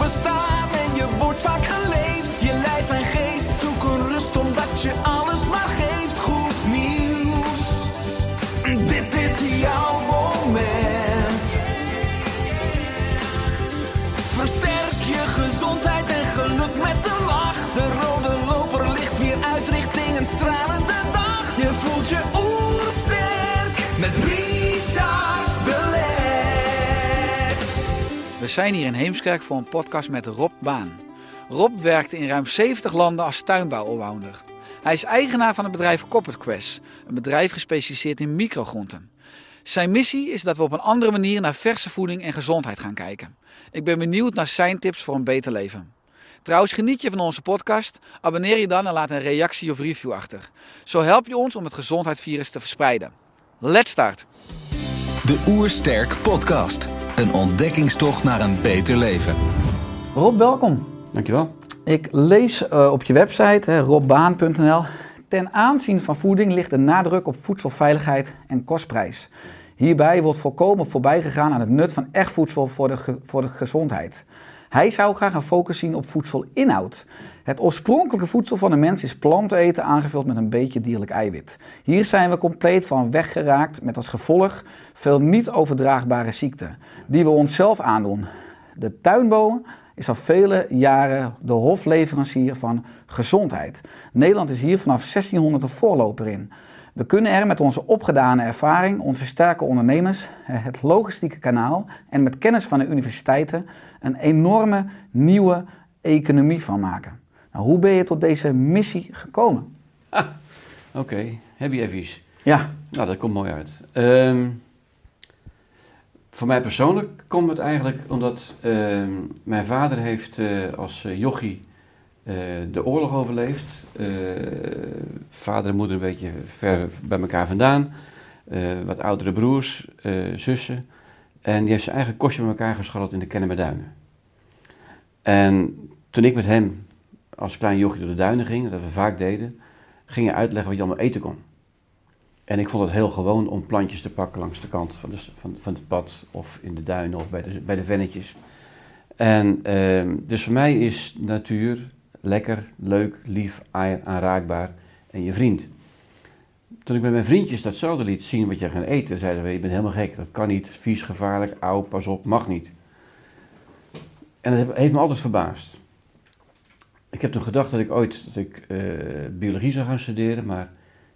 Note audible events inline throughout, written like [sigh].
Je hebt zijn hier in Heemskerk voor een podcast met Rob Baan. Rob werkte in ruim 70 landen als tuinbouwallrounder. Hij is eigenaar van het bedrijf Corporate Quest, een bedrijf gespecialiseerd in microgroenten. Zijn missie is dat we op een andere manier naar verse voeding en gezondheid gaan kijken. Ik ben benieuwd naar zijn tips voor een beter leven. Trouwens, geniet je van onze podcast? Abonneer je dan en laat een reactie of review achter. Zo help je ons om het gezondheidsvirus te verspreiden. Let's start! De Oersterk Podcast. Een ontdekkingstocht naar een beter leven. Rob, welkom. Dankjewel. Ik lees eh, op je website, hè, robbaan.nl. Ten aanzien van voeding ligt de nadruk op voedselveiligheid en kostprijs. Hierbij wordt volkomen voorbijgegaan aan het nut van echt voedsel voor de, ge- voor de gezondheid. Hij zou graag een focus zien op voedselinhoud. Het oorspronkelijke voedsel van de mens is planteneten aangevuld met een beetje dierlijk eiwit. Hier zijn we compleet van weggeraakt met als gevolg veel niet overdraagbare ziekten die we onszelf aandoen. De tuinbouw is al vele jaren de hofleverancier van gezondheid. Nederland is hier vanaf 1600 een voorloper in. We kunnen er met onze opgedane ervaring, onze sterke ondernemers, het logistieke kanaal en met kennis van de universiteiten een enorme nieuwe economie van maken. Nou, hoe ben je tot deze missie gekomen? Oké, heb je iets? Ja, Nou, dat komt mooi uit. Ehm, voor mij persoonlijk komt het eigenlijk omdat ehm, mijn vader heeft eh, als eh, jochie de oorlog overleefd. Eh, vader en moeder een beetje ver bij elkaar vandaan. Eh, wat oudere broers, eh, zussen. En die heeft zijn eigen kostje met elkaar gescharreld in de Kennemerduinen. En toen ik met hem als klein jochie door de duinen ging, dat we vaak deden, ging hij uitleggen wat je allemaal eten kon. En ik vond het heel gewoon om plantjes te pakken langs de kant van, van, van het pad of in de duinen of bij de, bij de vennetjes. En ehm, dus voor mij is natuur lekker, leuk, lief, aanraakbaar en je vriend. Toen ik met mijn vriendjes datzelfde liet zien wat je gaat eten, zeiden we, je bent helemaal gek, dat kan niet, vies, gevaarlijk, oud, pas op, mag niet. En dat heeft me altijd verbaasd. Ik heb toen gedacht dat ik ooit dat ik, eh, biologie zou gaan studeren, maar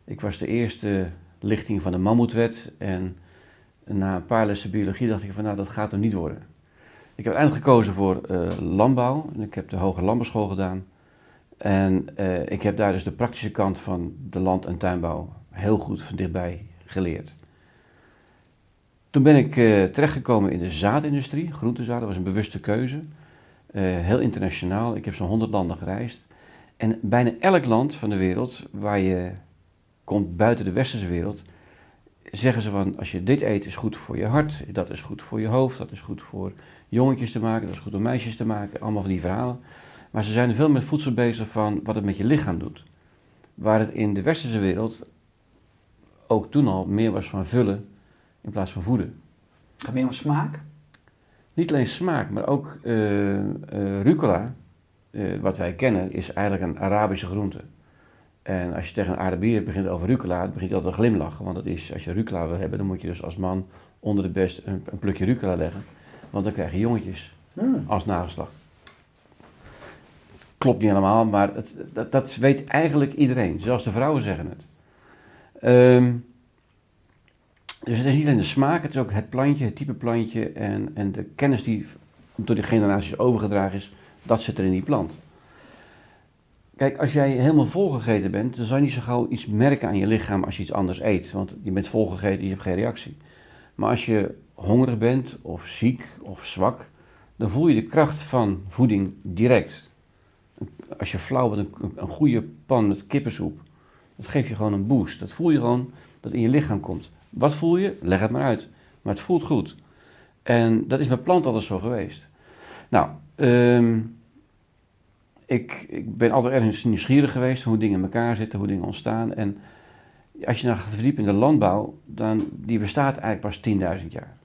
ik was de eerste lichting van de mammoetwet en na een paar lessen biologie dacht ik van nou dat gaat er niet worden. Ik heb uiteindelijk gekozen voor eh, landbouw en ik heb de hoge landbouwschool gedaan. En eh, ik heb daar dus de praktische kant van de land- en tuinbouw heel goed van dichtbij geleerd. Toen ben ik eh, terechtgekomen in de zaadindustrie, groentezaad, dat was een bewuste keuze. Eh, heel internationaal, ik heb zo'n 100 landen gereisd. En bijna elk land van de wereld waar je komt buiten de westerse wereld, zeggen ze van als je dit eet is goed voor je hart, dat is goed voor je hoofd, dat is goed voor jongetjes te maken, dat is goed om meisjes te maken, allemaal van die verhalen. Maar ze zijn veel met voedsel bezig van wat het met je lichaam doet. Waar het in de westerse wereld ook toen al meer was van vullen in plaats van voeden. gaat meer om smaak. Niet alleen smaak, maar ook eh, rucola, eh, wat wij kennen, is eigenlijk een Arabische groente. En als je tegen een Arabier begint over rucola, dan begint hij altijd te glimlachen. Want dat is, als je rucola wil hebben, dan moet je dus als man onder de best een, een plukje rucola leggen. Want dan krijg je jongetjes Hmm. als nageslacht. Klopt niet helemaal, maar het, dat, dat weet eigenlijk iedereen. Zelfs de vrouwen zeggen het. Ehm, dus het is niet alleen de smaak, het is ook het plantje, het type plantje en, en de kennis die door die generaties overgedragen is, dat zit er in die plant. Kijk, als jij helemaal volgegeten bent, dan zal je niet zo gauw iets merken aan je lichaam als je iets anders eet. Want je bent volgegeten, je hebt geen reactie. Maar als je hongerig bent, of ziek, of zwak, dan voel je de kracht van voeding direct. Als je flauw bent, een, een goede pan met kippensoep, dat geeft je gewoon een boost. Dat voel je gewoon dat in je lichaam komt. Wat voel je? Leg het maar uit. Maar het voelt goed. En dat is met planten altijd zo geweest. Nou, ehm, ik, ik ben altijd ergens nieuwsgierig geweest hoe dingen in elkaar zitten, hoe dingen ontstaan. En als je nou gaat verdiepen in de landbouw, dan die bestaat eigenlijk pas 10.000 jaar.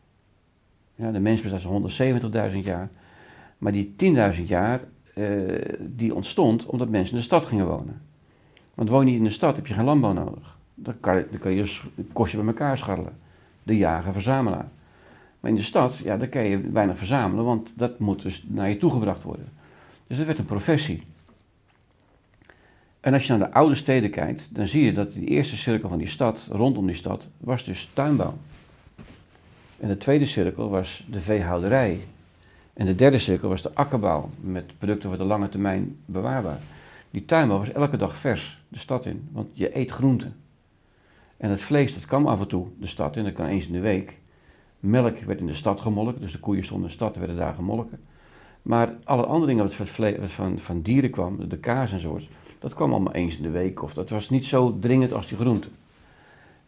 Ja, de mens bestaat zo'n 170.000 jaar. Maar die 10.000 jaar, eh, die ontstond omdat mensen in de stad gingen wonen. Want woon je in de stad, heb je geen landbouw nodig. Dan kan, dan kan je kostje bij elkaar scharrelen. De jager-verzamelaar. Maar in de stad, ja, daar kan je weinig verzamelen, want dat moet dus naar je toegebracht worden. Dus dat werd een professie. En als je naar de oude steden kijkt, dan zie je dat de eerste cirkel van die stad, rondom die stad, was dus tuinbouw. En de tweede cirkel was de veehouderij. En de derde cirkel was de akkerbouw, met producten voor de lange termijn bewaarbaar. Die tuinbouw was elke dag vers de stad in, want je eet groenten. En het vlees, dat kwam af en toe de stad in, dat kan eens in de week. Melk werd in de stad gemolken, dus de koeien stonden in de stad, werden daar gemolken. Maar alle andere dingen wat van, van, dieren kwam, de kaas en dat kwam allemaal eens in de week. Of dat was niet zo dringend als die groenten.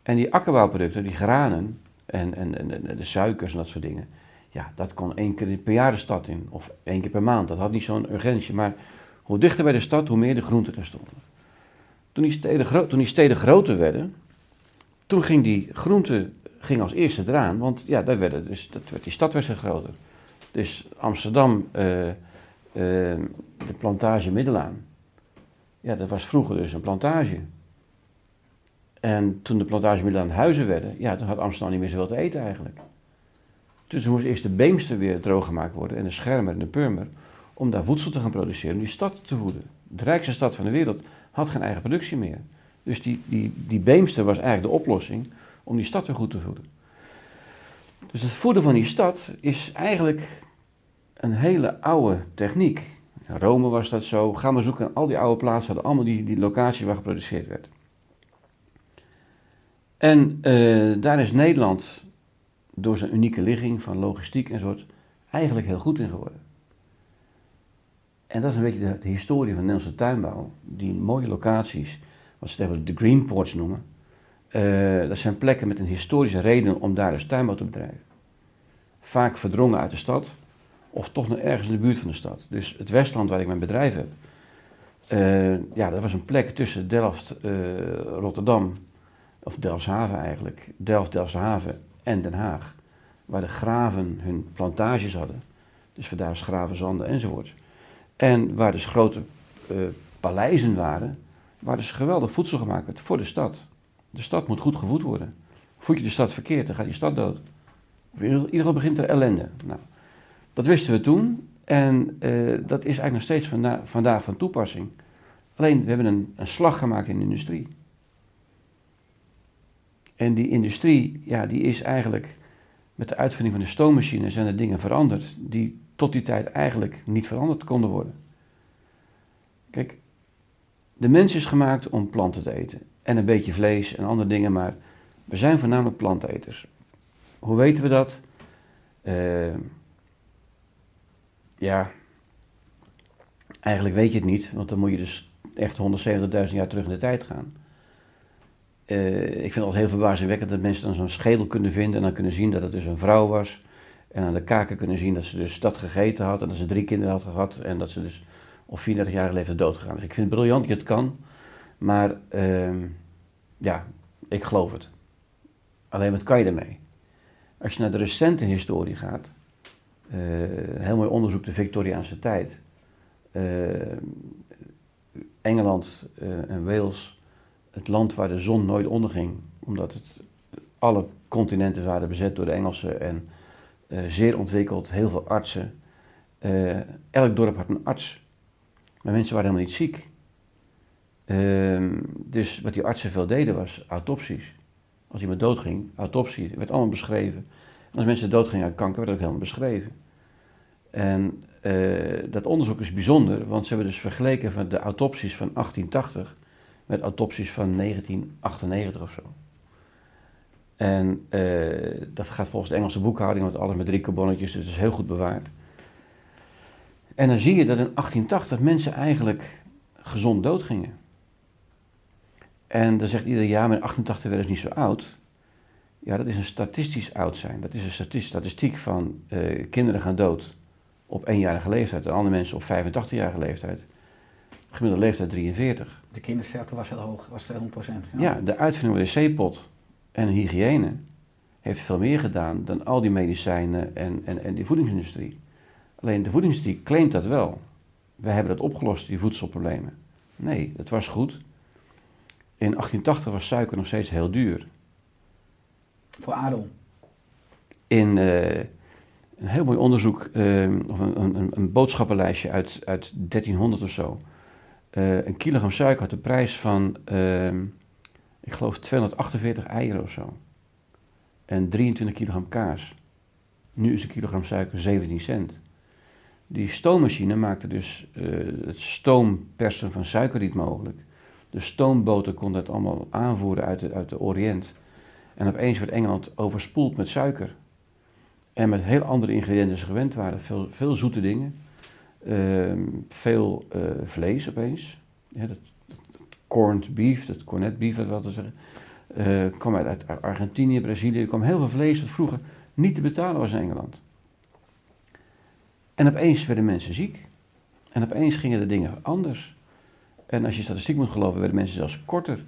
En die akkerbouwproducten, die granen en, en, en, de suikers en dat soort dingen. Ja, dat kon één keer per jaar de stad in. Of één keer per maand. Dat had niet zo'n urgentie. Maar hoe dichter bij de stad, hoe meer de groenten er stonden. Toen die steden, toen die steden groter werden, toen ging die groente ging als eerste eraan. Want ja, daar werden dus, dat werd, die stad werd groter. Dus Amsterdam, uh, uh, de plantage Middelaan. Ja, dat was vroeger dus een plantage. En toen de plantage Middelaan huizen werden, ja, toen had Amsterdam niet meer zoveel te eten eigenlijk. Dus moest eerst de Beemster weer droog gemaakt worden en de Schermer en de Purmer. Om daar voedsel te gaan produceren, om die stad te voeden. De rijkste stad van de wereld had geen eigen productie meer. Dus die, die, die Beemster was eigenlijk de oplossing om die stad weer goed te voeden. Dus het voeden van die stad is eigenlijk een hele oude techniek. In Rome was dat zo. Ga maar zoeken. Al die oude plaatsen hadden allemaal die, die locatie waar geproduceerd werd. En uh, daar is Nederland door zijn unieke ligging van logistiek en soort eigenlijk heel goed in geworden. En dat is een beetje de, de historie van Nederlandse tuinbouw. Die mooie locaties, wat ze tegenwoordig de green ports noemen. Uh, dat zijn plekken met een historische reden om daar dus tuinbouw te bedrijven. Vaak verdrongen uit de stad, of toch nog ergens in de buurt van de stad. Dus het Westland waar ik mijn bedrijf heb, uh, ja, dat was een plek tussen Delft, uh, Rotterdam, of Delfshaven eigenlijk, Delft, Delfshaven en Den Haag. Waar de graven hun plantages hadden. Dus vandaar Gravenzanden enzovoort. En waar dus grote paleizen waren, waar dus geweldig voedsel gemaakt werd voor de stad. De stad moet goed gevoed worden. Voed je de stad verkeerd, dan gaat die stad dood. Of in ieder geval begint er ellende. Nou, dat wisten we toen en uh, dat is eigenlijk nog steeds vanda vandaag van toepassing. Alleen we hebben een, een slag gemaakt in de industrie. En die industrie, ja, die is eigenlijk met de uitvinding van de stoommachine zijn er dingen veranderd die tot die tijd eigenlijk niet veranderd konden worden. Kijk, de mens is gemaakt om planten te eten en een beetje vlees en andere dingen, maar we zijn voornamelijk planteters. Hoe weten we dat? Uh, ja, eigenlijk weet je het niet, want dan moet je dus echt 170.000 jaar terug in de tijd gaan. Uh, ik vind het altijd heel verbazingwekkend dat mensen dan zo'n schedel kunnen vinden en dan kunnen zien dat het dus een vrouw was. En aan de kaken kunnen zien dat ze dus dat gegeten had en dat ze drie kinderen had gehad en dat ze dus op 34 jaar leeftijd dood gegaan is. ik vind het briljant dat je het kan, maar uh, ja, ik geloof het. Alleen wat kan je ermee? Als je naar de recente historie gaat, uh, heel mooi onderzoek de Victoriaanse tijd. Uh, Engeland en Wales, het land waar de zon nooit onderging, omdat het, alle continenten waren bezet door de Engelsen en zeer ontwikkeld, heel veel artsen. elk dorp had een arts, maar mensen waren helemaal niet ziek. Ehm, dus wat die artsen veel deden was autopsies. Als iemand doodging, autopsie, werd allemaal beschreven. En als mensen doodgingen aan kanker, werd ook helemaal beschreven. En uh, dat onderzoek is bijzonder, want ze hebben dus vergeleken van de autopsies van 1880 met autopsies van 1998 of zo. En uh, dat gaat volgens de Engelse boekhouding, want alles met drie carbonnetjes, dus het is heel goed bewaard. En dan zie je dat in 1880 mensen eigenlijk gezond doodgingen. En dan zegt iedereen, ja, maar in 88 werden ze niet zo oud. Ja, dat is een statistisch oud zijn. Dat is een stati- statistiek van eh, kinderen gaan dood op eenjarige leeftijd en andere mensen op 85-jarige leeftijd. Gemiddelde leeftijd 43. De kindersterfte was heel hoog, was 200% Ja, de uitvinding van de wc-pot en hygiëne heeft veel meer gedaan dan al die medicijnen en, en, en die voedingsindustrie. Alleen de voedingsindustrie claimt dat wel. Wij hebben dat opgelost, die voedselproblemen. Nee, het was goed. In 1880 was suiker nog steeds heel duur. Voor adel. In eh, een heel mooi onderzoek, eh, of een, een, een boodschappenlijstje uit, uit 1300 of zo. Eh, een kilogram suiker had de prijs van, eh, ik geloof, 248 eieren of zo. En 23 kilogram kaas. Nu is een kilogram suiker 17 cent. Die stoommachine maakte dus eh, het stoompersen van suikerriet mogelijk. De stoomboten konden het allemaal aanvoeren uit de, uit de Oriënt. En opeens werd Engeland overspoeld met suiker. En met heel andere ingrediënten ze gewend waren. Veel, veel zoete dingen. Ehm, veel eh, vlees opeens. Ja, dat, dat, dat corned beef, dat cornet beef, wat wel te zeggen. Eh, kwam uit, Argentinië, Brazilië. Er kwam heel veel vlees dat vroeger niet te betalen was in Engeland. En opeens werden mensen ziek. En opeens gingen de dingen anders. En als je statistiek moet geloven, werden mensen zelfs korter.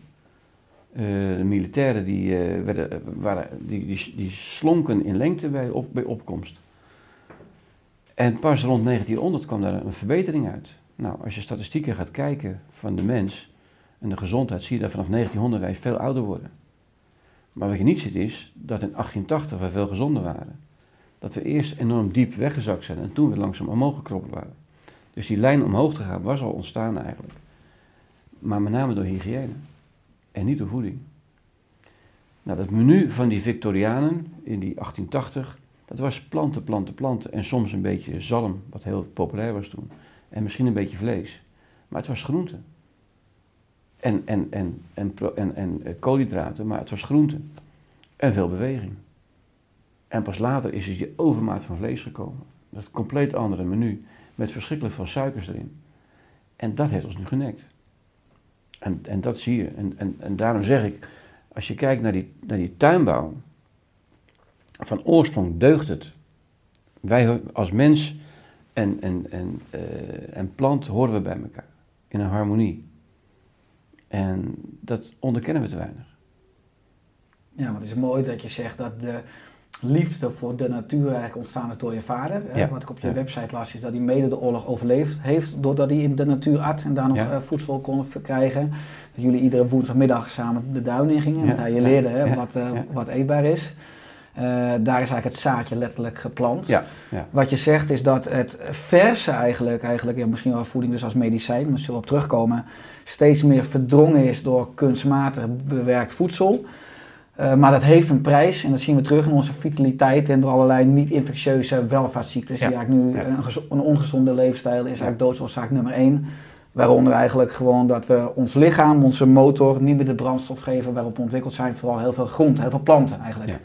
Eh, de militairen die, werden, waren, die, die, die slonken in lengte bij, op, bij opkomst. En pas rond 1900 kwam daar een verbetering uit. Nou, als je statistieken gaat kijken van de mens en de gezondheid, zie je dat vanaf 1900 wij veel ouder worden. Maar wat je niet ziet is dat in 1880 wij veel gezonder waren. Dat we eerst enorm diep weggezakt zijn en toen weer langzaam omhoog gekroppen waren. Dus die lijn omhoog te gaan was al ontstaan eigenlijk. Maar met name door hygiëne en niet door voeding. Nou, dat menu van die Victorianen in die 1880, dat was planten, planten, planten en soms een beetje zalm, wat heel populair was toen. En misschien een beetje vlees. Maar het was groente. En, en, en, en, en, en, koolhydraten, maar het was groente. En veel beweging. En pas later is er die overmaat van vlees gekomen. Dat compleet andere menu, met verschrikkelijk veel suikers erin. En dat heeft ons nu genekt. En, en dat zie je. En, en, en daarom zeg ik, als je kijkt naar die, naar die tuinbouw, van oorsprong deugt het. Wij als mens en, en, en, eh, en plant horen we bij elkaar. In een harmonie. En dat onderkennen we te weinig. Ja, want het is mooi dat je zegt dat de liefde voor de natuur eigenlijk ontstaan is door je vader. Ja, Wat ik op je ja. website las is dat hij mede de oorlog overleefd heeft doordat hij in de natuur at en daar nog Ja. eh, voedsel kon verkrijgen. Dat jullie iedere woensdagmiddag samen de duin in gingen en dat hij je leerde hè, wat, eh, wat eetbaar is. Eh, daar is eigenlijk het zaadje letterlijk geplant. Ja, ja. Wat je zegt is dat het verse eigenlijk, eigenlijk ja, misschien wel voeding dus als medicijn, maar zullen we op terugkomen, steeds meer verdrongen is door kunstmatig bewerkt voedsel. Eh, maar dat heeft een prijs en dat zien we terug in onze vitaliteit en door allerlei niet-infectieuze welvaartsziektes. Ja, Die eigenlijk nu een ongezonde leefstijl is eigenlijk doodsoorzaak nummer één. Waaronder eigenlijk gewoon dat we ons lichaam, onze motor, niet meer de brandstof geven waarop we ontwikkeld zijn. Vooral heel veel grond, heel veel planten eigenlijk.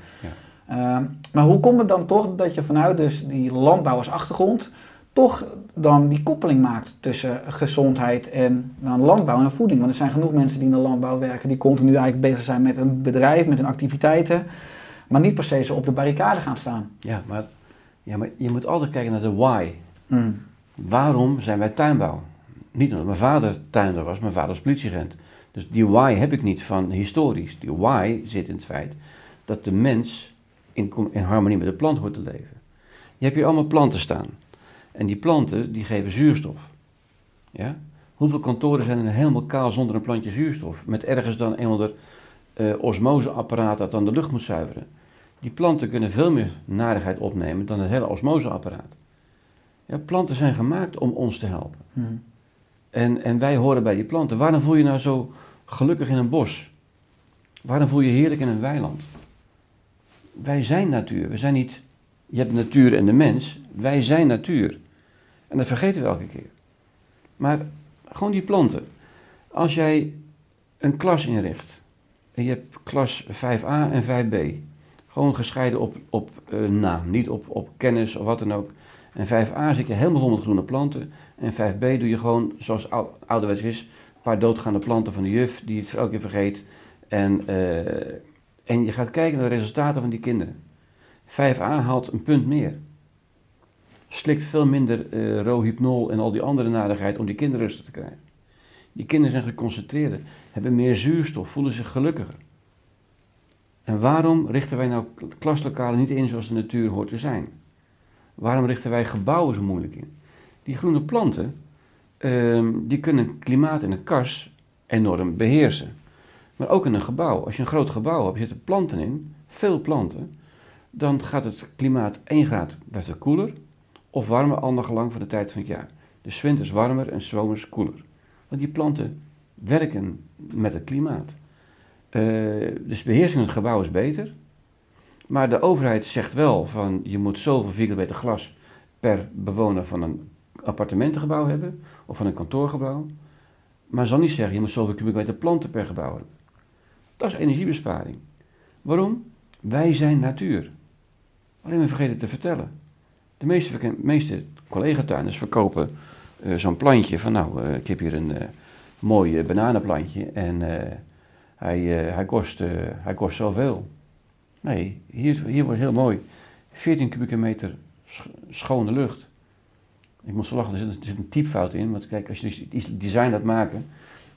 Ehm, maar hoe komt het dan toch dat je vanuit dus die landbouwersachtergrond toch dan die koppeling maakt tussen gezondheid en dan landbouw en voeding? Want er zijn genoeg mensen die in de landbouw werken die continu eigenlijk bezig zijn met een bedrijf, met hun activiteiten, maar niet per se zo op de barricade gaan staan. Ja, maar, ja, maar je moet altijd kijken naar de why. Mm. Waarom zijn wij tuinbouw? Niet omdat mijn vader tuinder was, mijn vader was politieagent. Dus die why heb ik niet van historisch. Die why zit in het feit dat de mens in, in harmonie met de plant hoort te leven. Je hebt hier allemaal planten staan. En die planten die geven zuurstof. Ja? Hoeveel kantoren zijn er helemaal kaal zonder een plantje zuurstof? Met ergens dan een of ander eh, osmoseapparaat dat dan de lucht moet zuiveren. Die planten kunnen veel meer narigheid opnemen dan het hele osmoseapparaat. Ja, planten zijn gemaakt om ons te helpen. Mm. En, en wij horen bij die planten. Waarom voel je nou zo gelukkig in een bos? Waarom voel je heerlijk in een weiland? Wij zijn natuur. We zijn niet. Je hebt natuur en de mens. Wij zijn natuur. En dat vergeten we elke keer. Maar gewoon die planten. Als jij een klas inricht. En je hebt klas 5a en 5b. Gewoon gescheiden op, op eh, naam. Niet op, op kennis of wat dan ook. En 5a zit je helemaal vol met groene planten. En 5b doe je gewoon, zoals ou- ouderwets is, een paar doodgaande planten van de juf die het elke keer vergeet. En, eh, en je gaat kijken naar de resultaten van die kinderen. 5a haalt een punt meer. Slikt veel minder eh rohypnol en al die andere nadigheid om die kinderen rustig te krijgen. Die kinderen zijn geconcentreerder, hebben meer zuurstof, voelen zich gelukkiger. En waarom richten wij nou klaslokalen niet in zoals de natuur hoort te zijn? Waarom richten wij gebouwen zo moeilijk in? Die groene planten, ehm, die kunnen klimaat in een kas enorm beheersen. Maar ook in een gebouw. Als je een groot gebouw hebt, zitten planten in, veel planten, dan gaat het klimaat 1 graad, blijft koeler, of warmer andergelang van de tijd van het jaar. Dus winters warmer en zomers koeler. Want die planten werken met het klimaat. Eh, dus beheersing van het gebouw is beter. Maar de overheid zegt wel van je moet zoveel vierkante meter glas per bewoner van een appartementengebouw hebben of van een kantoorgebouw. Maar zal niet zeggen je moet zoveel kubieke meter planten per gebouw hebben. Dat is energiebesparing. Waarom? Wij zijn natuur. Alleen we vergeten te vertellen. De meeste, meeste collega-tuinders verkopen eh, zo'n plantje van nou, eh, ik heb hier een eh, mooi bananenplantje en hij, hij, kost, hij kost zoveel. Nee, hier, hier wordt heel mooi. 14 kubieke meter sch- schone lucht. Ik moest zo lachen, er zit, een typfout in. Want kijk, als je iets design laat maken,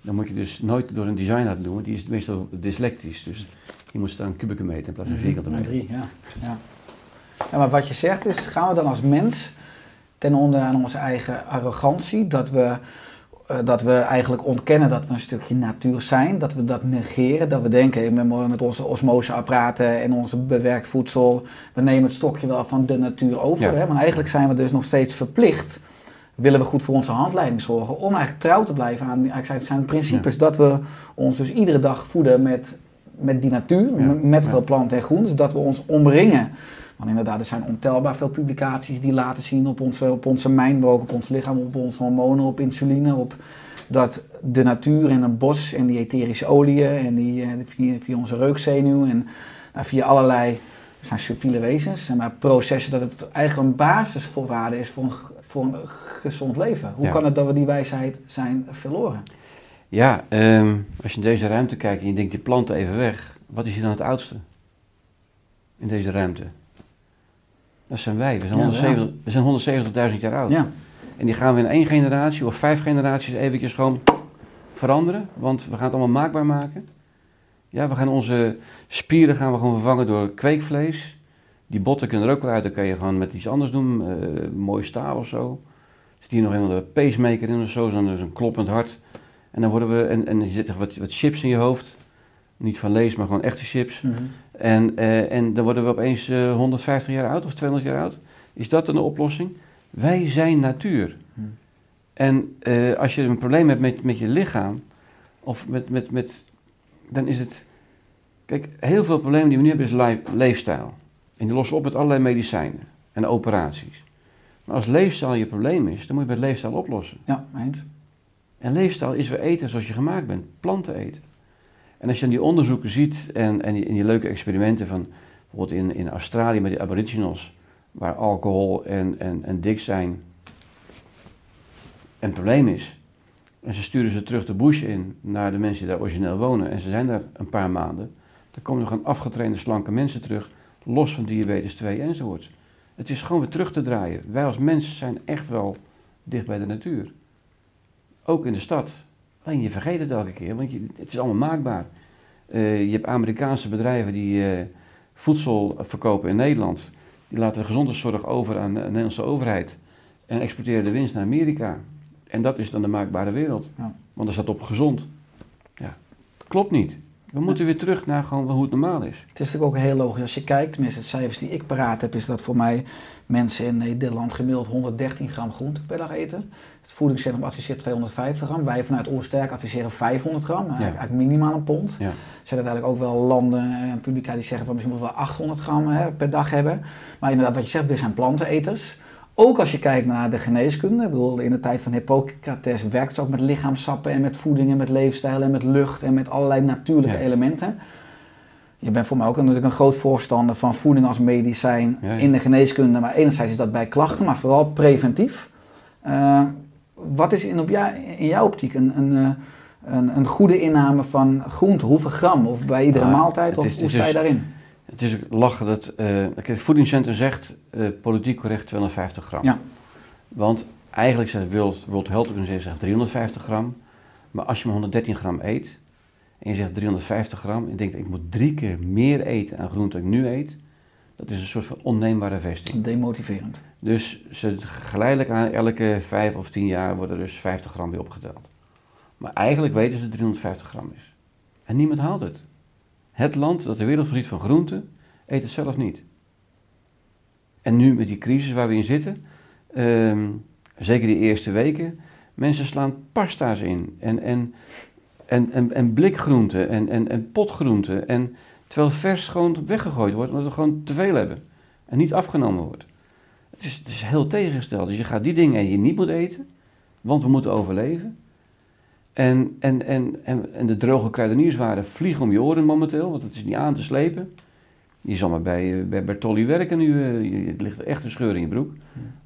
dan moet je dus nooit door een design laten doen, want die is meestal dyslectisch. Dus je moet staan kubieke meter in plaats van vierkante Maar meter. drie, ja. ja. Ja, maar wat je zegt is, gaan we dan als mens ten onder aan onze eigen arrogantie, dat we, eh, dat we eigenlijk ontkennen dat we een stukje natuur zijn, dat we dat negeren, dat we denken met, met onze osmoseapparaten en onze bewerkt voedsel, we nemen het stokje wel van de natuur over. Ja. Hè? Maar eigenlijk zijn we dus nog steeds verplicht, willen we goed voor onze handleiding zorgen, om eigenlijk trouw te blijven aan eigenlijk zijn- zijn principes, dat we ons dus iedere dag voeden met, met die natuur, Ja. met veel planten en groen, dus dat we ons omringen. Want inderdaad, er zijn ontelbaar veel publicaties die laten zien op onze, op onze op ons lichaam, op onze hormonen, op insuline, op dat de natuur en een bos en die etherische oliën en die, eh, via, via onze reukzenuw en nou, via allerlei, zijn subtiele wezens, maar processen, dat het eigenlijk een basisvoorwaarde is voor een, voor een gezond leven. Hoe Ja. kan het dat we die wijsheid zijn verloren? Ja, ehm, als je in deze ruimte kijkt en je denkt die planten even weg, wat is hier dan het oudste? In deze ruimte. Dat zijn wij. We zijn, Ja, 170 we zijn 170.000 jaar oud. Ja, En die gaan we in één generatie of vijf generaties eventjes gewoon veranderen. Want we gaan het allemaal maakbaar maken. Ja, we gaan onze spieren gaan we gewoon vervangen door kweekvlees. Die botten kunnen er ook wel uit, dan kan je gewoon met iets anders doen. eh, mooi staal of zo. Zit hier nog een pacemaker in of zo, dan is een kloppend hart. En dan worden we, en, en er zitten wat, wat chips in je hoofd. Niet van lees, maar gewoon echte chips. Mhm. En, eh, en dan worden we opeens eh, 150 jaar oud of 200 jaar oud. Is dat een oplossing? Wij zijn natuur. Hmm. En als je een probleem hebt met, met je lichaam, of met, met, met, dan is het... Kijk, heel veel problemen die we nu hebben is leefstijl. En die lossen op met allerlei medicijnen en operaties. Maar als leefstijl je probleem is, dan moet je met leefstijl oplossen. ja, eens. En leefstijl is weer eten zoals je gemaakt bent, planten eten. En als je dan die onderzoeken ziet en, en, die, en die leuke experimenten van bijvoorbeeld in, in Australië met die aboriginals, waar alcohol en, en, en dik zijn een probleem is. En ze sturen ze terug de bush in naar de mensen die daar origineel wonen en ze zijn daar een paar maanden. Dan komen er gewoon afgetrainde slanke mensen terug, los van diabetes 2 enzovoorts. Het is gewoon weer terug te draaien. Wij als mensen zijn echt wel dicht bij de natuur. Ook in de stad. Alleen je vergeet het elke keer, want je, het is allemaal maakbaar. Eh, je hebt Amerikaanse bedrijven die eh, voedsel verkopen in Nederland. Die laten de gezondheidszorg over aan de Nederlandse overheid. En exporteren de winst naar Amerika. En dat is dan de maakbare wereld. Ja. Want er staat op gezond. Ja, dat klopt niet. We moeten weer terug naar gewoon hoe het normaal is. Het is natuurlijk ook heel logisch. Als je kijkt, tenminste de cijfers die ik paraat heb, is dat voor mij mensen in Nederland gemiddeld 113 gram groente per dag eten. Het voedingscentrum adviseert 250 gram. Wij vanuit Oersterk adviseren 500 gram. Nou, Eigenlijk minimaal een pond. Ja. Er zijn uiteindelijk ook wel landen en publica die zeggen van misschien moeten we wel 800 gram hè, per dag hebben. Maar inderdaad, wat je zegt, we zijn planteneters. Ook als je kijkt naar de geneeskunde. Ik bedoel, in de tijd van Hippocrates werkt ze ook met lichaamsappen en met voeding en met leefstijl en met lucht en met allerlei natuurlijke Ja. elementen. Je bent voor mij ook natuurlijk een groot voorstander van voeding als medicijn Ja, ja. in de geneeskunde. Maar enerzijds is dat bij klachten, maar vooral preventief. Eh, wat is in, op jou, in jouw optiek een, een, eh, een, een goede inname van groente? Hoeveel gram? Of bij iedere maaltijd? Of is- hoe sta je daarin? Het is lachen dat... eh het voedingscentrum zegt eh, politiek correct 250 gram. Ja. Want eigenlijk zegt World, World Health Organization zegt 350 gram. Maar als je maar 113 gram eet en je zegt 350 gram... en je denkt ik moet drie keer meer eten aan groente dan ik nu eet... dat is een soort van onneembare vesting. Demotiverend. Dus ze geleidelijk aan elke vijf of tien jaar worden dus 50 gram weer opgeteld. Maar eigenlijk weten ze dat het 350 gram is. En niemand haalt het. Het land dat de wereld voorziet van groenten, eet het zelf niet. En nu met die crisis waar we in zitten, ehm, zeker die eerste weken, mensen slaan pasta's in en, en, en, en, en blikgroenten en, en, en potgroenten. En, terwijl vers gewoon weggegooid wordt, omdat we gewoon te veel hebben en niet afgenomen wordt. Het is, het is heel tegengesteld. Dus je gaat die dingen die je niet moet eten, want we moeten overleven. En, en, en, en, en de droge kruidenierswaren vliegen om je oren momenteel, want het is niet aan te slepen. Je zal maar bij, eh, bij Bertolli werken nu, eh, het ligt echt een scheur in je broek.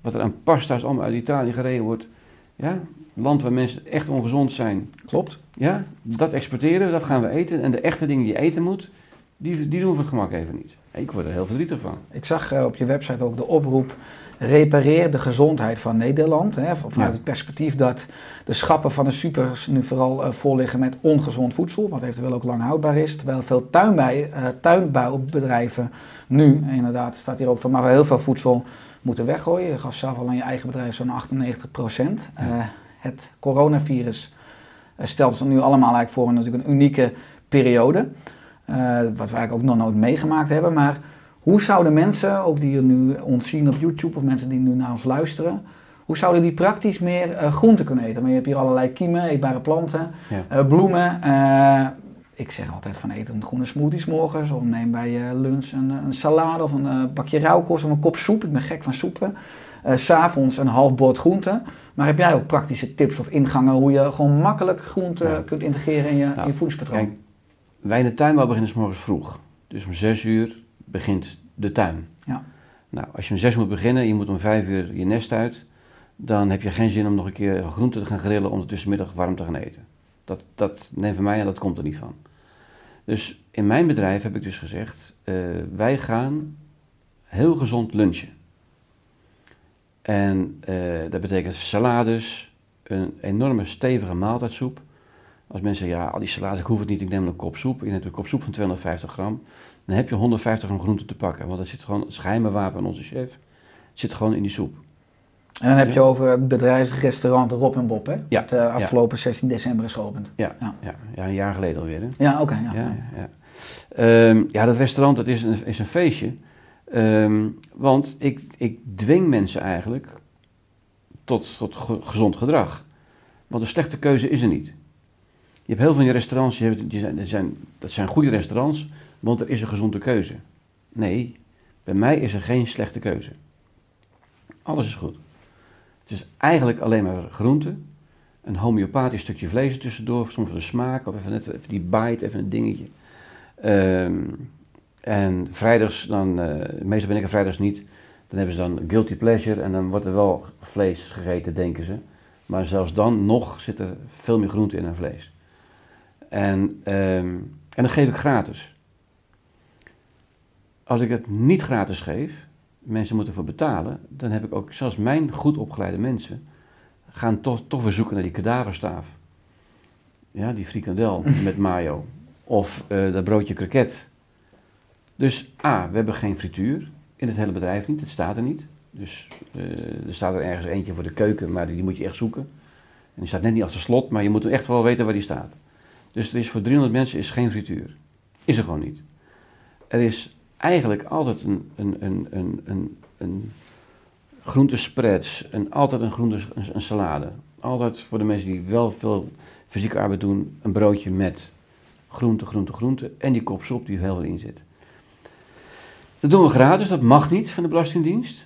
Wat er aan pasta's allemaal uit Italië gereden wordt. Ja, land waar mensen echt ongezond zijn. Klopt. Ja, dat exporteren, we, dat gaan we eten. En de echte dingen die je eten moet, die, die doen we voor het gemak even niet. Ik word er heel verdrietig van. Ik zag eh, op je website ook de oproep repareer de gezondheid van Nederland. Hè, vanuit het perspectief dat de schappen van de supers nu vooral eh, vol liggen met ongezond voedsel, wat eventueel ook lang houdbaar is. Terwijl veel tuinbij, eh, tuinbouwbedrijven nu, inderdaad staat hier ook van, maar heel veel voedsel moeten weggooien. Je gaf zelf al aan je eigen bedrijf zo'n 98 procent. Eh, het coronavirus stelt ons nu allemaal eigenlijk voor een, natuurlijk een unieke periode. Wat we eigenlijk ook nog nooit meegemaakt hebben. Maar hoe zouden mensen, ook die nu ons zien op YouTube of mensen die nu naar ons luisteren, hoe zouden die praktisch meer eh, groenten kunnen eten? Maar je hebt hier allerlei kiemen, eetbare planten, Ja. eh, bloemen. Eh, ik zeg altijd van eet een groene smoothie 's morgens of neem bij je lunch een, een salade of een bakje rauwkost of een kop soep. Ik ben gek van soepen. S S'avonds een half bord groente. Maar heb jij ook praktische tips of ingangen hoe je gewoon makkelijk groente Ja. kunt integreren in je, Nou, in je voedingspatroon? Kijk, wij in de tuinbouw beginnen 's morgens vroeg. Dus om 6 uur begint de tuin. Ja. Nou, als je om 6 uur moet beginnen, je moet om 5 uur je nest uit, dan heb je geen zin om nog een keer groente te gaan grillen om tussenmiddag warm te gaan eten. Dat, dat neemt van mij en dat komt er niet van. Dus in mijn bedrijf heb ik dus gezegd, eh, wij gaan heel gezond lunchen. En eh, dat betekent salades, een enorme stevige maaltijdsoep. Als mensen zeggen, ja, al die salades, ik hoef het niet, ik neem een kop soep. Je neemt een kop soep van 250 gram. Dan heb je 150 gram groente te pakken. Want dat zit gewoon, het geheime wapen aan onze chef. Het zit gewoon in die soep. En dan heb je over het bedrijfsrestaurant Rob en Bob, hè? Ja, Dat eh, afgelopen 16 december is geopend. Ja, Ja. ja. ja, een jaar geleden alweer. Hè? Ja, oké. ja, Ja, ja. ja, ja. Ja, dat restaurant dat is, een, is een feestje. Ehm, want ik, ik dwing mensen eigenlijk tot, tot ge- gezond gedrag. Want een slechte keuze is er niet. Je hebt heel veel van restaurants, die zijn, dat zijn goede restaurants, want er is een gezonde keuze. Nee, bij mij is er geen slechte keuze. Alles is goed. Het is eigenlijk alleen maar groente, een homeopathisch stukje vlees tussendoor, soms voor de smaak, of even, net, even die bite, even een dingetje. Ehm, en vrijdags, dan, eh, meestal ben ik er vrijdags niet, dan hebben ze dan guilty pleasure en dan wordt er wel vlees gegeten, denken ze. Maar zelfs dan nog zit er veel meer groente in dan vlees. En, ehm, en dat geef ik gratis. Als ik het niet gratis geef, mensen moeten ervoor betalen, dan heb ik ook, zelfs mijn goed opgeleide mensen, gaan toch, toch weer zoeken naar die kadaverstaaf. Ja, die frikandel [laughs] met mayo. Of eh, dat broodje kroket. Dus A, we hebben geen frituur. In het hele bedrijf niet, het staat er niet. Dus eh, er staat er ergens eentje voor de keuken, maar die moet je echt zoeken. En die staat net niet achter slot, maar je moet echt wel weten waar die staat. Dus er is voor 300 mensen is geen frituur. Is er gewoon niet. Er is eigenlijk altijd een, een, een, een, een, een groentespreads, een, altijd een, groente, een, een salade. Altijd voor de mensen die wel veel fysieke arbeid doen, een broodje met groente, groente, groente en die kop die er heel veel in zit. Dat doen we gratis, dat mag niet van de Belastingdienst.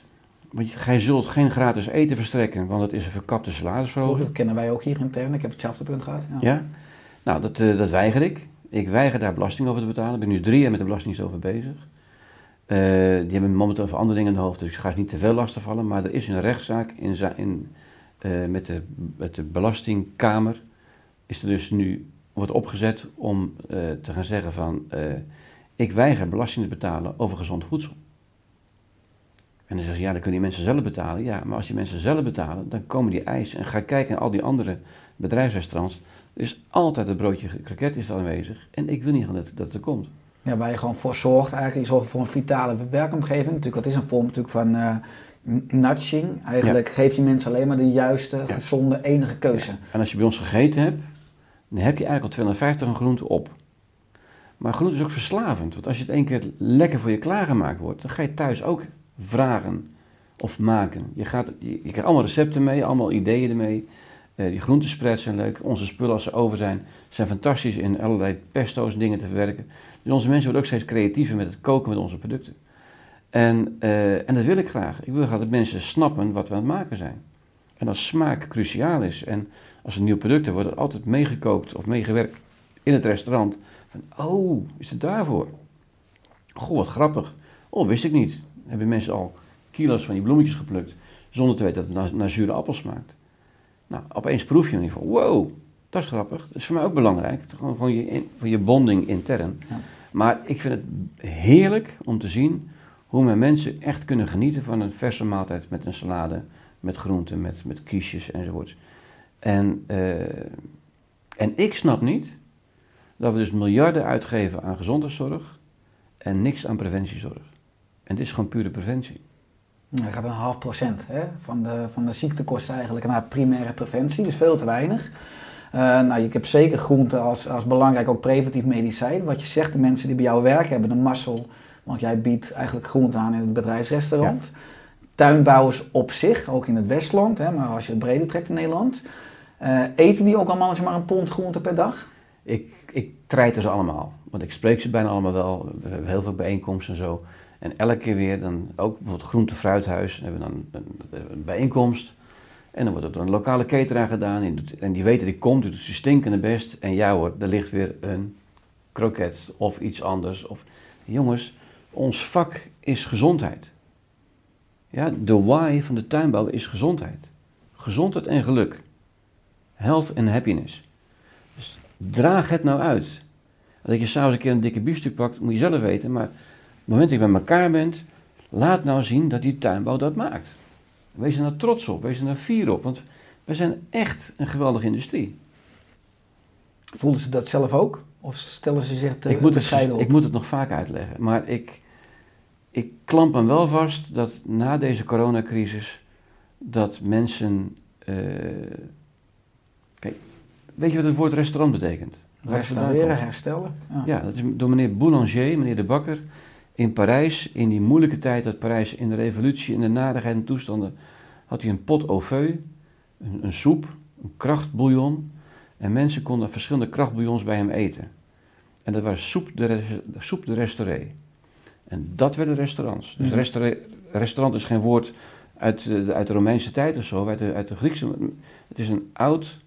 Want gij zult geen gratis eten verstrekken, want het is een verkapte salarisverhoging. dat kennen wij ook hier intern. Ik heb hetzelfde punt gehad. Ja. Ja? Nou, dat, eh, dat weiger ik. Ik weiger daar belasting over te betalen. Ik ben nu drie jaar met de Belastingdienst over bezig. Eh, die hebben momenteel over andere dingen in de hoofd, dus ik ga ze niet te veel lastig vallen. Maar er is een rechtszaak in, in, eh, met, de, met de Belastingkamer. Is er dus nu wordt opgezet om te gaan zeggen van... ik weiger belasting te betalen over gezond voedsel. En dan zeggen ze, ja, dan kunnen die mensen zelf betalen. Ja, maar als die mensen zelf betalen, dan komen die eisen. En ga kijken naar al die andere bedrijfsrestaurants. Is altijd het broodje kroket is er aanwezig. En ik wil niet gaan dat, dat het er komt. Ja, waar je gewoon voor zorgt, eigenlijk je zorgt voor een vitale werkomgeving. Natuurlijk, dat is een vorm natuurlijk van n- nudging. Eigenlijk geef je mensen alleen maar de juiste, gezonde, enige keuze. En als je bij ons gegeten hebt, dan heb je eigenlijk al 250 een groente op. Maar groente is ook verslavend. Want als je het één keer lekker voor je klaargemaakt wordt, dan ga je thuis ook vragen of maken. Je, gaat, je, je krijgt allemaal recepten mee, allemaal ideeën ermee. Eh, die groentespreads zijn leuk. Onze spullen als ze over zijn, zijn fantastisch in allerlei pesto's en dingen te verwerken. Dus onze mensen worden ook steeds creatiever met het koken met onze producten. En, eh, en dat wil ik graag. Ik wil graag dat mensen snappen wat we aan het maken zijn. En dat smaak cruciaal is. En als er nieuwe producten worden altijd meegekookt of meegewerkt in het restaurant. Oh, is het daarvoor? Goh, wat grappig. Oh, wist ik niet. Hebben mensen al kilo's van die bloemetjes geplukt. Zonder te weten dat het naar, zure appel smaakt. Nou, opeens proef je in ieder geval, wow, dat is grappig. Dat is voor mij ook belangrijk. Gewoon je, in- voor je bonding intern. Ja. Maar ik vind het heerlijk om te zien hoe mijn mensen echt kunnen genieten van een verse maaltijd met een salade, met groenten, met, met kiesjes enzovoorts. En, eh, en ik snap niet dat we dus miljarden uitgeven aan gezondheidszorg en niks aan preventiezorg. En dit is gewoon pure preventie. Dan gaat een half procent hè, van, de, van de ziektekosten eigenlijk naar primaire preventie, dus veel te weinig. Eh, nou, ik heb zeker groente als, als belangrijk ook preventief medicijn. Wat je zegt, de mensen die bij jou werken hebben een mazzel, want jij biedt eigenlijk groente aan in het bedrijfsrestaurant. Tuinbouwers op zich, ook in het Westland, hè, maar als je het breder trekt in Nederland. Eh, eten die ook allemaal maar een pond groente per dag? Ik, ik treiter ze allemaal, want ik spreek ze bijna allemaal wel. We hebben heel veel bijeenkomsten en zo. En elke keer weer, dan ook bijvoorbeeld Groente Fruithuis, dan hebben we dan een, een bijeenkomst. En dan wordt het door een lokale cateraar gedaan. En die, en weten, die komt, doet ze stinkende best. En ja hoor, er ligt weer een kroket of iets anders. Of, jongens, ons vak is gezondheid. Ja, de why van de tuinbouw is gezondheid. Gezondheid en geluk. Health and happiness. Dus draag het nou uit. Dat je s'avonds een keer een dikke biefstuk pakt, moet je zelf weten. Maar moment dat je bij elkaar bent, laat nou zien dat die tuinbouw dat maakt. Wees er nou trots op, wees er nou fier op. Want we zijn echt een geweldige industrie. Voelden ze dat zelf ook? Of stellen ze zich te ik, moet het, op? ik moet het nog vaak uitleggen. Maar ik, ik klamp hem wel vast dat na deze coronacrisis, dat mensen... eh, kijk, weet je wat het woord restaurant betekent? Restaureren, herstellen. Ja. Ja, dat is door meneer Boulanger, meneer de Bakker, in Parijs, in die moeilijke tijd dat Parijs in de revolutie, in de nadigheid en toestanden, had hij een pot au feu, een, een soep, een krachtbouillon. En mensen konden verschillende krachtbouillons bij hem eten. En dat was soep de, soep de restauré. En dat werden restaurants. Dus Mhm. restaurant is geen woord uit, eh, de, uit de Romeinse tijd of zo, uit de, uit de Griekse. Het is een oud,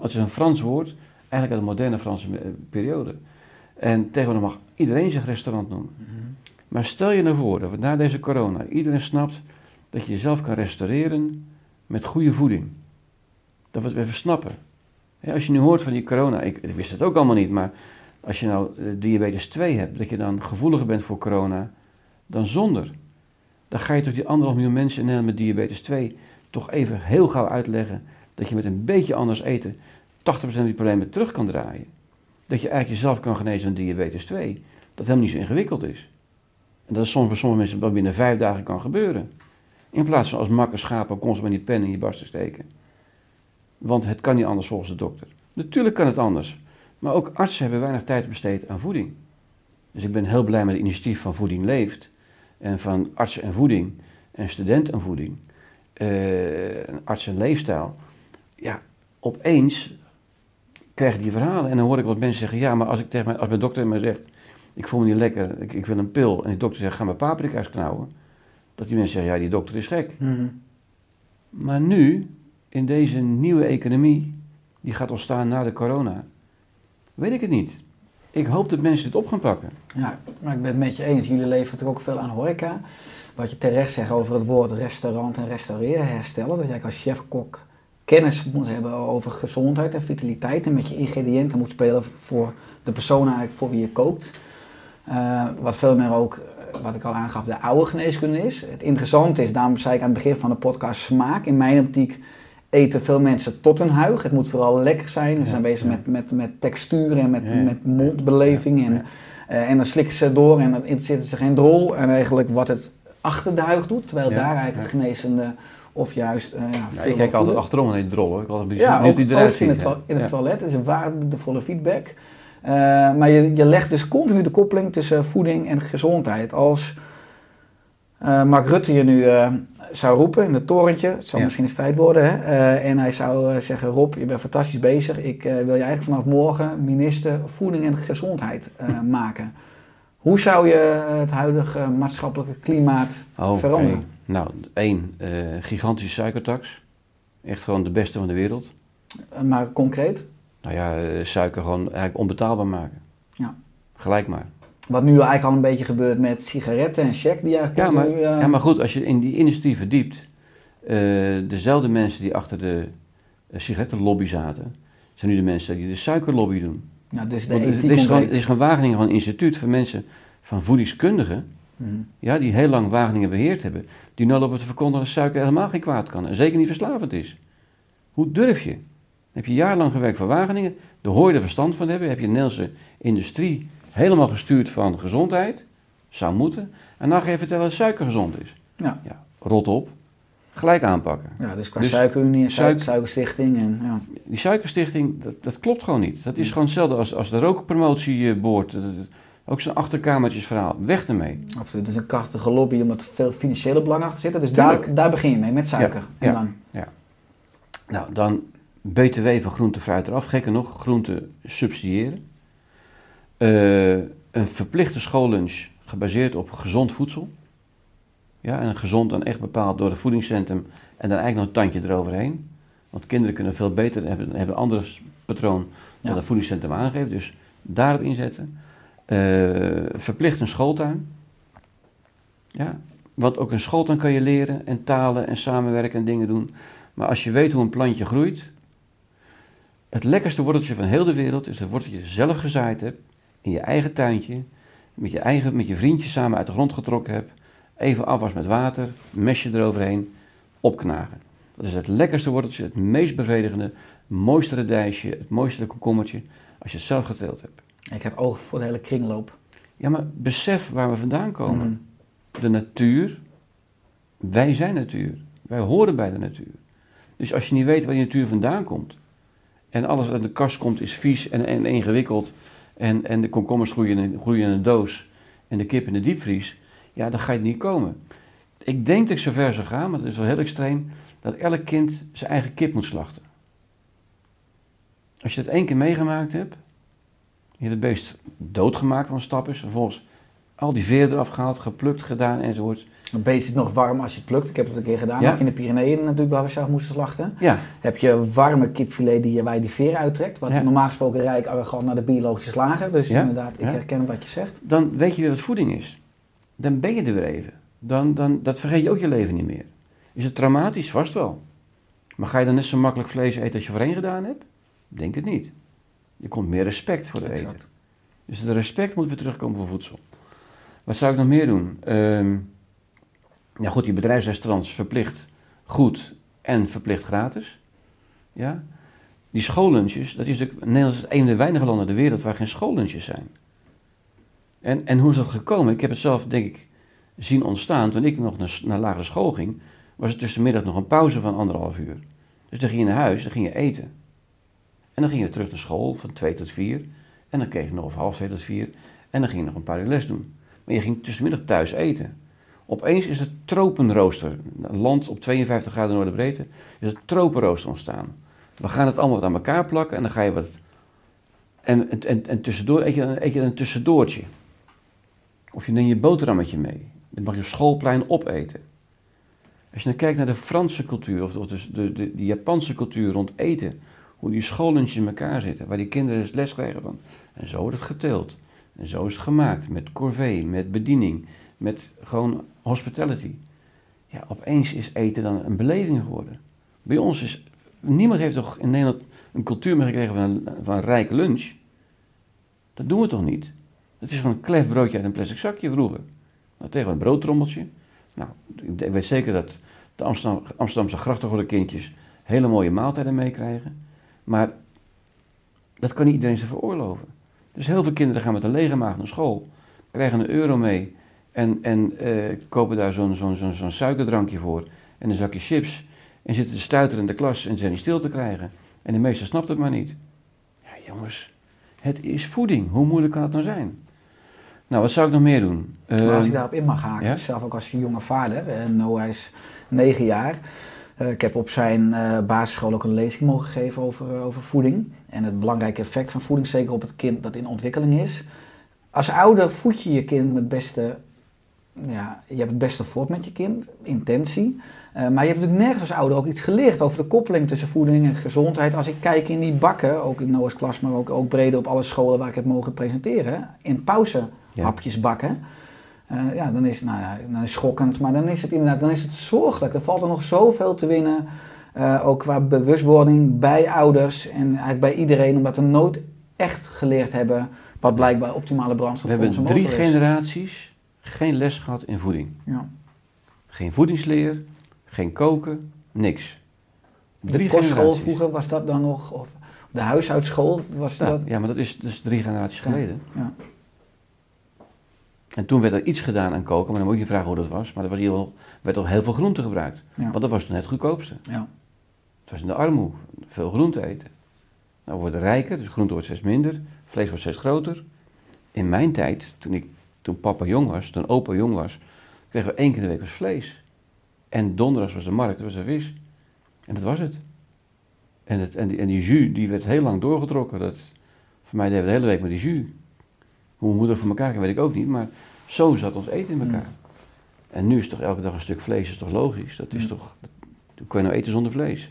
het is een Frans woord, eigenlijk uit de moderne Franse eh, periode. En tegenwoordig mag iedereen zich restaurant noemen. Mhm. Maar stel je nou voor dat we na deze corona iedereen snapt dat je jezelf kan restaureren met goede voeding. Dat we het even snappen. Als je nu hoort van die corona, ik, ik wist het ook allemaal niet, maar als je nou eh, diabetes 2 hebt, dat je dan gevoeliger bent voor corona dan zonder. Dan ga je toch die anderhalf miljoen mensen in Nederland met diabetes 2 toch even heel gauw uitleggen dat je met een beetje anders eten 80% van die problemen terug kan draaien. Dat je eigenlijk jezelf kan genezen van diabetes 2. Dat helemaal niet zo ingewikkeld is. En dat is soms bij sommige mensen wel binnen vijf dagen kan gebeuren. In plaats van als makke schapen constant met die pen in je barst te steken. Want het kan niet anders volgens de dokter. Natuurlijk kan het anders. Maar ook artsen hebben weinig tijd besteed aan voeding. Dus ik ben heel blij met het initiatief van Voeding Leeft. En van artsen en voeding. En student en voeding. eh, arts en leefstijl. Ja, opeens krijg je die verhalen. En dan hoor ik wat mensen zeggen: ja, maar als, ik tegen mijn, als mijn dokter me zegt: ik voel me niet lekker, ik, ik wil een pil. En die dokter zegt: ga maar paprika's knauwen. Dat die mensen zeggen: ja, die dokter is gek. Mhm. Maar nu, in deze nieuwe economie, die gaat ontstaan na de corona, weet ik het niet. ik hoop dat mensen dit op gaan pakken. Ja, maar ik ben het met je eens. Jullie leveren toch ook veel aan horeca. Wat je terecht zegt over het woord restaurant en restaureren, herstellen. Dat jij als chef-kok kennis moet hebben over gezondheid en vitaliteit. En met je ingrediënten moet spelen voor de persoon eigenlijk voor wie je kookt. Eh, wat veel meer ook, eh, wat ik al aangaf, de oude geneeskunde is. Het interessante is, daarom zei ik aan het begin van de podcast, smaak. In mijn optiek eten veel mensen tot een huig. Het moet vooral lekker zijn. Ze zijn bezig ja. met, met, met textuur en met, Ja, met mondbeleving. En, eh, en dan slikken ze door en dan interesseert ze geen drol. En eigenlijk wat het achter de huig doet. Terwijl daar eigenlijk het genezende of juist ja, ik kijk altijd achterom naar die drollen. Ik een Ja, ook, die eruit in het, in het toilet. Is een waardevolle feedback. Eh, maar je, je legt dus continu de koppeling tussen voeding en gezondheid. Als eh, Mark Rutte je nu eh, zou roepen in het torentje, het zal Ja. misschien eens tijd worden, hè? en hij zou zeggen, Rob, je bent fantastisch bezig. Ik wil je eigenlijk vanaf morgen minister voeding en gezondheid [laughs] maken. Hoe zou je het huidige maatschappelijke klimaat Oh, veranderen? Nou, één, gigantische suikertax. Echt gewoon de beste van de wereld. Maar concreet, Nou ja, eh, suiker gewoon eigenlijk onbetaalbaar maken. Ja. Gelijk maar. wat nu eigenlijk al een beetje gebeurt met sigaretten en check die eigenlijk Ja maar, eh, ja, maar goed, als je in die industrie verdiept, eh, dezelfde mensen die achter de sigarettenlobby zaten, zijn nu de mensen die de suikerlobby doen. ja, dus de Want het, het is gewoon, het is gewoon Wageningen gewoon een instituut van mensen van voedingskundigen, Mhm. ja, die heel lang Wageningen beheerd hebben, die nu lopen te verkondigen dat suiker helemaal geen kwaad kan en zeker niet verslavend is. Hoe durf je? Heb je jarenlang gewerkt voor Wageningen, daar hoor je er verstand van hebben, heb je de Nederlandse industrie helemaal gestuurd van gezondheid, zou moeten, en dan ga je vertellen dat suiker gezond is. Ja. Ja, rot op, gelijk aanpakken. Ja, dus qua Dus suikerunie en suik suik- suikerstichting en ja. Die suikerstichting, dat, dat klopt gewoon niet. Dat is gewoon hetzelfde als, als de rookpromotieboord. Dat- dat- Ook zo'n achterkamertjesverhaal. Weg ermee. Absoluut. Het is een krachtige lobby omdat er veel financiële belangen achter zitten. Dus Tuurlijk. daar, daar begin je mee, met suiker. Ja, En ja. dan, Nou, dan BTW van groente fruit eraf. Gekker nog, groente subsidiëren. Eh, een verplichte schoollunch gebaseerd op gezond voedsel. Ja, en gezond dan echt bepaald door het voedingscentrum en dan eigenlijk nog een tandje eroverheen. Want kinderen kunnen veel beter, hebben, hebben een ander patroon dan Ja. het voedingscentrum aangeeft. Dus daarop inzetten. Eh, verplicht een schooltuin. Ja, want ook een schooltuin kan je leren en talen en samenwerken en dingen doen. Maar als je weet hoe een plantje groeit, het lekkerste worteltje van heel de wereld is het worteltje dat je zelf gezaaid hebt, in je eigen tuintje, met je, eigen, met je vriendje samen uit de grond getrokken hebt, even afwas met water, mesje eroverheen, opknagen. Dat is het lekkerste worteltje, het meest bevredigende, mooiste radijsje, het mooiste komkommertje, als je het zelf geteeld hebt. ik heb oog voor de hele kringloop. Ja, maar besef waar we vandaan komen. Mhm. De natuur, wij zijn natuur. Wij horen bij de natuur. Dus als je niet weet waar die natuur vandaan komt, en alles wat uit de kast komt is vies en, en ingewikkeld, en, en de komkommers groeien in, groeien in een doos, en de kip in de diepvries, ja, dan ga je niet komen. Ik denk dat ik zover zou gaan, maar dat is wel heel extreem, dat elk kind zijn eigen kip moet slachten. Als je dat één keer meegemaakt hebt, je hebt het beest doodgemaakt van een stap vervolgens al die veren eraf gehaald, geplukt, gedaan enzovoort. Een beest is nog warm als je het plukt. Ik heb het een keer gedaan, Ja. ook in de Pyreneeën natuurlijk, waar we zelf moesten slachten. Ja, Heb je warme kipfilet die je bij die veren uittrekt. Wat Ja. normaal gesproken rijk arrogant naar de biologische slager. Dus inderdaad, ik herken wat je zegt. dan weet je weer wat voeding is. Dan ben je er weer even. Dan, dan, dat vergeet je ook je leven niet meer. Is het traumatisch? Vast wel. Maar ga je dan net zo makkelijk vlees eten als je voorheen gedaan hebt? Denk het niet. Je komt meer respect voor de Exact. eten. Dus het respect moet weer terugkomen voor voedsel. Wat zou ik nog meer doen? Ehm ja goed, die bedrijfsrestaurants verplicht goed en verplicht gratis. Ja? Die schoollunches, dat is natuurlijk, Nederland is een van de weinige landen de wereld waar geen schoollunches zijn. En, en hoe is dat gekomen? Ik heb het zelf, denk ik, zien ontstaan. Toen ik nog naar, naar lagere school ging, was het tussenmiddag nog een pauze van anderhalf uur. Dus dan ging je naar huis, dan ging je eten. En dan ging je terug naar school van twee tot vier. En dan kreeg je nog half twee tot vier. En dan ging je nog een paar uur les doen. Maar je ging tussenmiddag thuis eten. Opeens is het tropenrooster, land op 52 graden noordenbreedte, is het tropenrooster ontstaan. We gaan het allemaal wat aan elkaar plakken en dan ga je wat... En, en, en, en tussendoor eet je, een tussendoortje. Of je neemt je boterhammetje mee. Dan mag je op schoolplein opeten. Als je dan kijkt naar de Franse cultuur of, of dus de, de, de Japanse cultuur rond eten, Hoe die schoollunches in elkaar zitten, waar die kinderen dus les krijgen van. En zo wordt het geteeld. En zo is het gemaakt, met corvée, met bediening, met gewoon hospitality. Ja, opeens is eten dan een beleving geworden. Bij ons is, niemand heeft toch in Nederland een cultuur meer gekregen van een, van rijke lunch. Dat doen we toch niet? Het is gewoon een klef broodje uit een plastic zakje vroeger. Nou, tegen een broodtrommeltje. Nou, ik weet zeker dat de Amsterdam, Amsterdamse grachtengorde kindjes hele mooie maaltijden meekrijgen. Maar dat kan niet iedereen zich veroorloven. Dus heel veel kinderen gaan met een lege maag naar school, krijgen een euro mee en, en eh, kopen daar zo'n zo'n zo'n zo'n suikerdrankje voor en een zakje chips. En zitten te stuiteren in de klas en zijn niet stil te krijgen. En de meester snapt het maar niet. Ja, jongens, het is voeding. Hoe moeilijk kan het nou zijn? Nou, wat zou ik nog meer doen? Maar als Ehm, ik daarop in mag haken, ja? zelf ook als jonge vader, en Noah is negen jaar. Eh, ik heb op zijn eh, basisschool ook een lezing mogen geven over, eh, over voeding. En het belangrijke effect van voeding, zeker op het kind dat in ontwikkeling is. Als ouder voed je je kind met beste, ja, je hebt het beste voort met je kind, intentie. Eh, maar je hebt natuurlijk nergens als ouder ook iets geleerd over de koppeling tussen voeding en gezondheid. Als ik kijk in die bakken, ook in Noah's klas, maar ook, ook breder op alle scholen waar ik het mogen presenteren, in pauze Ja. hapjes bakken. Eh, ja, dan is, het, nou ja, dan is het schokkend, maar dan is het inderdaad dan is het zorgelijk. Er valt er nog zoveel te winnen, eh, ook qua bewustwording bij ouders en eigenlijk bij iedereen, omdat we nooit echt geleerd hebben wat blijkbaar optimale brandstof we voor hebben onze drie motor is. generaties geen les gehad in voeding. Ja. Geen voedingsleer, geen koken, niks. De Drie kostschool generaties. vroeger was dat dan nog, of de huishoudschool was Ja, dat? ja, maar dat is dus drie generaties Ja. geleden. Ja. En toen werd er iets gedaan aan koken, maar dan moet je je vragen hoe dat was. Maar er was ieder geval, werd al heel veel groente gebruikt. Ja. Want dat was toen het goedkoopste. Ja. Het was in de armoede, veel groente eten. Nou, we worden rijker, dus groente wordt steeds minder, vlees wordt steeds groter. In mijn tijd, toen, ik, toen papa jong was, toen opa jong was, kregen we één keer in de week was vlees. En donderdags was de markt, was de vis. En dat was het. En, het, en, die, en die jus, die werd heel lang doorgetrokken. Dat, voor mij deden we de hele week met die jus. Hoe moeder voor elkaar kreeg, weet ik ook niet, maar zo zat ons eten in elkaar. En nu is toch elke dag een stuk vlees, is toch logisch? Dat is Mm. toch, hoe kun je nou eten zonder vlees?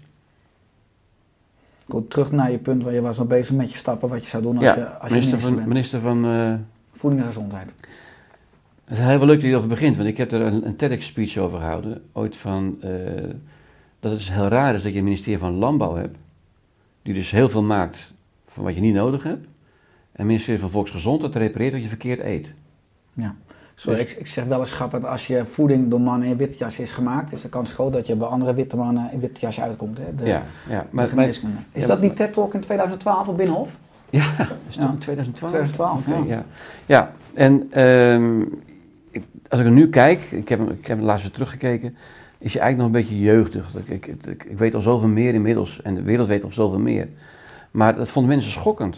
Goed, terug naar je punt waar je was nog bezig met je stappen, wat je zou doen als je, als je minister minister van, bent. minister van eh, Voeding en gezondheid. Het is heel leuk dat je erover begint, want ik heb er een, een TEDx-speech over gehouden. Ooit van eh, dat het dus heel raar is dat je een ministerie van Landbouw hebt, die dus heel veel maakt van wat je niet nodig hebt. En een ministerie van Volksgezondheid dat repareert wat je verkeerd eet. Ja. Sorry, Dus- ik, ik zeg wel eens grappig, als je voeding door mannen in witte jas is gemaakt, is de kans groot dat je bij andere witte mannen in witte jas uitkomt. Hè? De, ja, ja. Maar, maar. Is ja, dat maar- TED Talk in 2012 op Binnenhof? Ja, toch Ja. in 2012? 2012, Oké, ja. ja. Ja, en ehm, ik- als ik er nu kijk, ik heb, ik heb hem laatst weer teruggekeken, is je eigenlijk nog een beetje jeugdig. Ik, ik, ik, ik weet al zoveel meer inmiddels en de wereld weet al zoveel meer. Maar dat vonden mensen schokkend.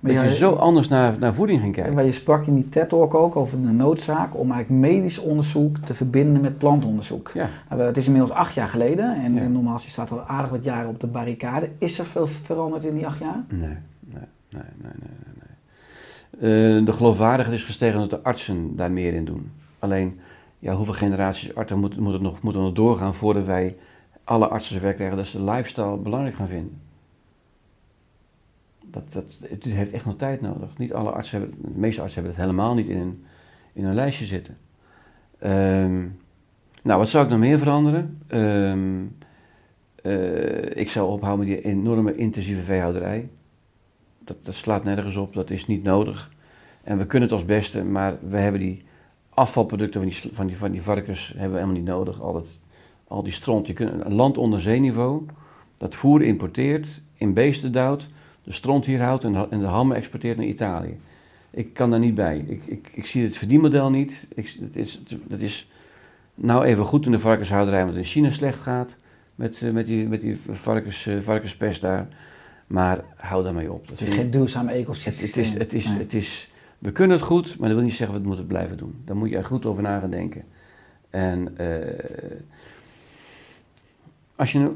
Maar dat je zo anders naar, naar voeding ging kijken. Waar je sprak in die TED Talk ook over de noodzaak om eigenlijk medisch onderzoek te verbinden met plantonderzoek. Ja, Nou, Het is inmiddels acht jaar geleden en, Ja. en nogmaals, je staat al aardig wat jaren op de barricade. Is er veel veranderd in die acht jaar? nee, nee, nee, nee, nee. Eh, de geloofwaardigheid is gestegen omdat de artsen daar meer in doen. Alleen, ja, hoeveel generaties artsen moeten, moeten, nog, moeten nog doorgaan voordat wij alle artsen zover krijgen dat ze de lifestyle belangrijk gaan vinden? Dat, dat, het heeft echt nog tijd nodig. Niet alle artsen hebben, de meeste artsen hebben het helemaal niet in in een lijstje zitten. Ehm, nou, wat zou ik nog meer veranderen? Ehm, eh, ik zou ophouden met die enorme intensieve veehouderij. Dat, dat slaat nergens op, dat is niet nodig. En we kunnen het als beste, maar we hebben die afvalproducten van die, van die, van die varkens hebben we helemaal niet nodig. Al, dat, al die stront. Je kunt een land onder zeeniveau dat voer importeert, in beesten duwt, de stront hier houdt en, de hammen exporteert naar Italië. Ik kan daar niet bij. Ik, ik, ik zie het verdienmodel niet. Ik, het is, het is nou even goed in de varkenshouderij, het in China slecht gaat met, eh, met die, met die varkens, eh, varkenspest daar. Maar hou daarmee op. Dat Het is geen duurzaam het, ecosysteem. het, is, het, is, Nee. het is, we kunnen het goed, maar dat wil niet zeggen dat we het moeten blijven doen. Daar moet je er goed over na gaan denken. En eh, als, je nu,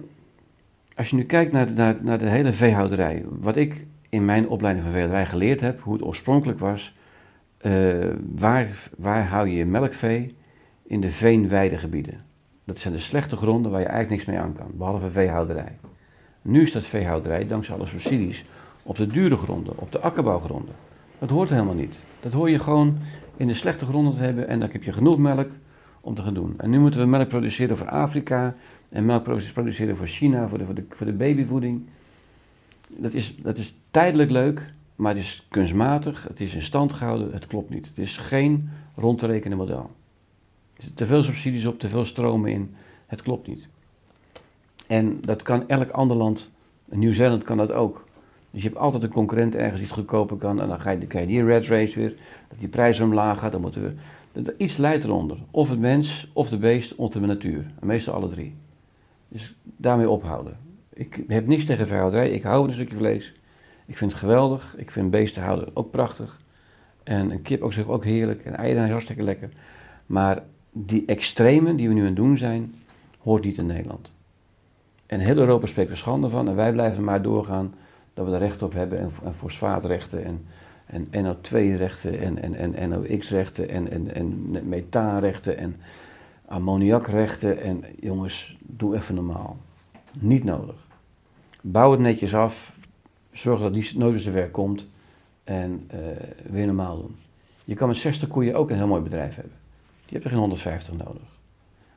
als je nu kijkt naar, de- naar, naar de hele veehouderij, wat ik in mijn opleiding van veehouderij geleerd heb, hoe het oorspronkelijk was, eh, waar, waar hou je je melkvee? In de veenweidegebieden. Dat zijn de slechte gronden waar je eigenlijk niks mee aan kan, behalve veehouderij. Nu staat veehouderij, dankzij alle subsidies, op de dure gronden, op de akkerbouwgronden. Dat hoort helemaal niet. Dat hoor je gewoon in de slechte gronden te hebben en dan heb je genoeg melk om te gaan doen. En nu moeten we melk produceren voor Afrika en melk produceren voor China, voor de, voor de, voor de babyvoeding. Dat is, dat is tijdelijk leuk, maar het is kunstmatig, het is in stand gehouden, het klopt niet. Het is geen rond te rekenen model. Er zitten te veel subsidies op, te veel stromen in, het klopt niet. En dat kan elk ander land, Nieuw-Zeeland kan dat ook. Dus je hebt altijd een concurrent ergens het goedkoper kan en dan ga je, dan krijg je die red race weer, dat die prijs omlaag gaat, dan moeten we... Iets leidt eronder. Of het mens, of de beest, of de natuur. Meestal alle drie. Dus daarmee ophouden. Ik heb niks tegen veehouderij, ik hou van een stukje vlees. Ik vind het geweldig, ik vind beesten houden ook prachtig. En een kip ook, zeg, ook heerlijk, en eieren hartstikke lekker. Maar die extremen die we nu aan het doen zijn, hoort niet in Nederland. En heel Europa spreekt er schande van en wij blijven maar doorgaan dat we er recht op hebben en, en fosfaatrechten en, en NO2-rechten en, en, en NOx-rechten en, en, en methaanrechten en ammoniakrechten. En jongens, doe even normaal. Niet nodig. Bouw het netjes af, zorg dat die nooit zo ver komt en eh, weer normaal doen. Je kan met 60 koeien ook een heel mooi bedrijf hebben. Je hebt er geen 150 nodig.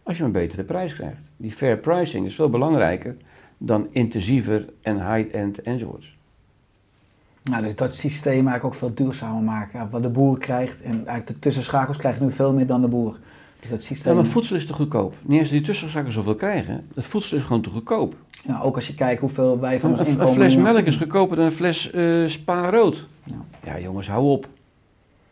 Als je een betere prijs krijgt. Die fair pricing is veel belangrijker dan intensiever en high-end enzovoorts. Nou, dus dat systeem eigenlijk ook veel duurzamer maken. Wat de boer krijgt en eigenlijk de tussenschakels krijgen nu veel meer dan de boer. Dus dat Ja, systeem, maar voedsel is te goedkoop. Niet eens die tussenzakken zoveel krijgen. Het voedsel is gewoon te goedkoop. nou, ook als je kijkt hoeveel wij van Een, ons een inkomen... fles nu aan melk is goedkoper dan een fles eh spa rood. Ja. Ja jongens, hou op.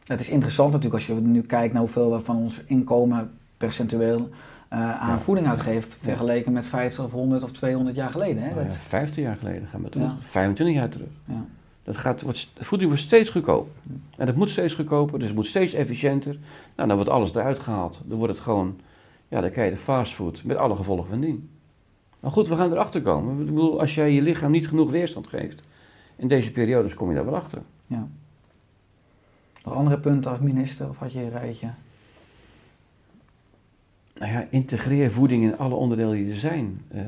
Het is interessant natuurlijk als je nu kijkt naar hoeveel we van ons inkomen percentueel eh, aan Ja. voeding uitgeven. Vergeleken met 50 of 100 of 200 jaar geleden. Hè? Nou ja, Dat- 15 jaar geleden gaan we terug. Ja. 25 jaar terug. ja. Dat gaat, wordt, voeding wordt steeds goedkoper. En dat moet steeds goedkoper, dus het moet steeds efficiënter. Nou, dan wordt alles eruit gehaald. Dan wordt het gewoon, ja, dan krijg je de fastfood met alle gevolgen van dien. Maar goed, we gaan erachter komen. Ik bedoel, als jij je lichaam niet genoeg weerstand geeft, in deze periodes kom je daar wel achter. Ja. Nog andere punten als minister of had je een rijtje? Nou ja, integreer voeding in alle onderdelen die er zijn. Eh,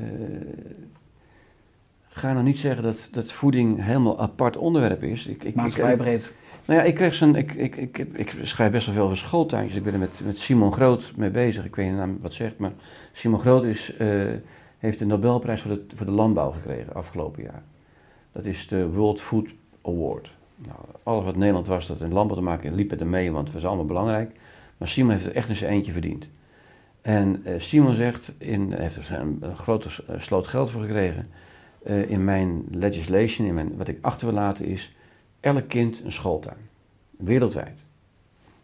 ga nou niet zeggen dat, dat voeding helemaal apart onderwerp is. Ik, ik, ik, Maatschappijbreed. Nou ja, ik, kreeg zo'n, ik, ik, ik, ik schrijf best wel veel over schooltuintjes. Ik ben er met, met Simon Groot mee bezig. Ik weet niet naam wat zegt, maar Simon Groot is, eh, heeft de Nobelprijs voor de, voor de landbouw gekregen afgelopen jaar. Dat is de World Food Award. Nou, alles wat Nederland was dat in landbouw te maken liep met hem mee, want het was allemaal belangrijk. Maar Simon heeft er echt in zijn eentje verdiend. En eh, Simon zegt, in, heeft er een, grote eh, sloot geld voor gekregen. Eh, in mijn legislation, in mijn, wat ik achter wil laten is, elk kind een schooltuin. Wereldwijd.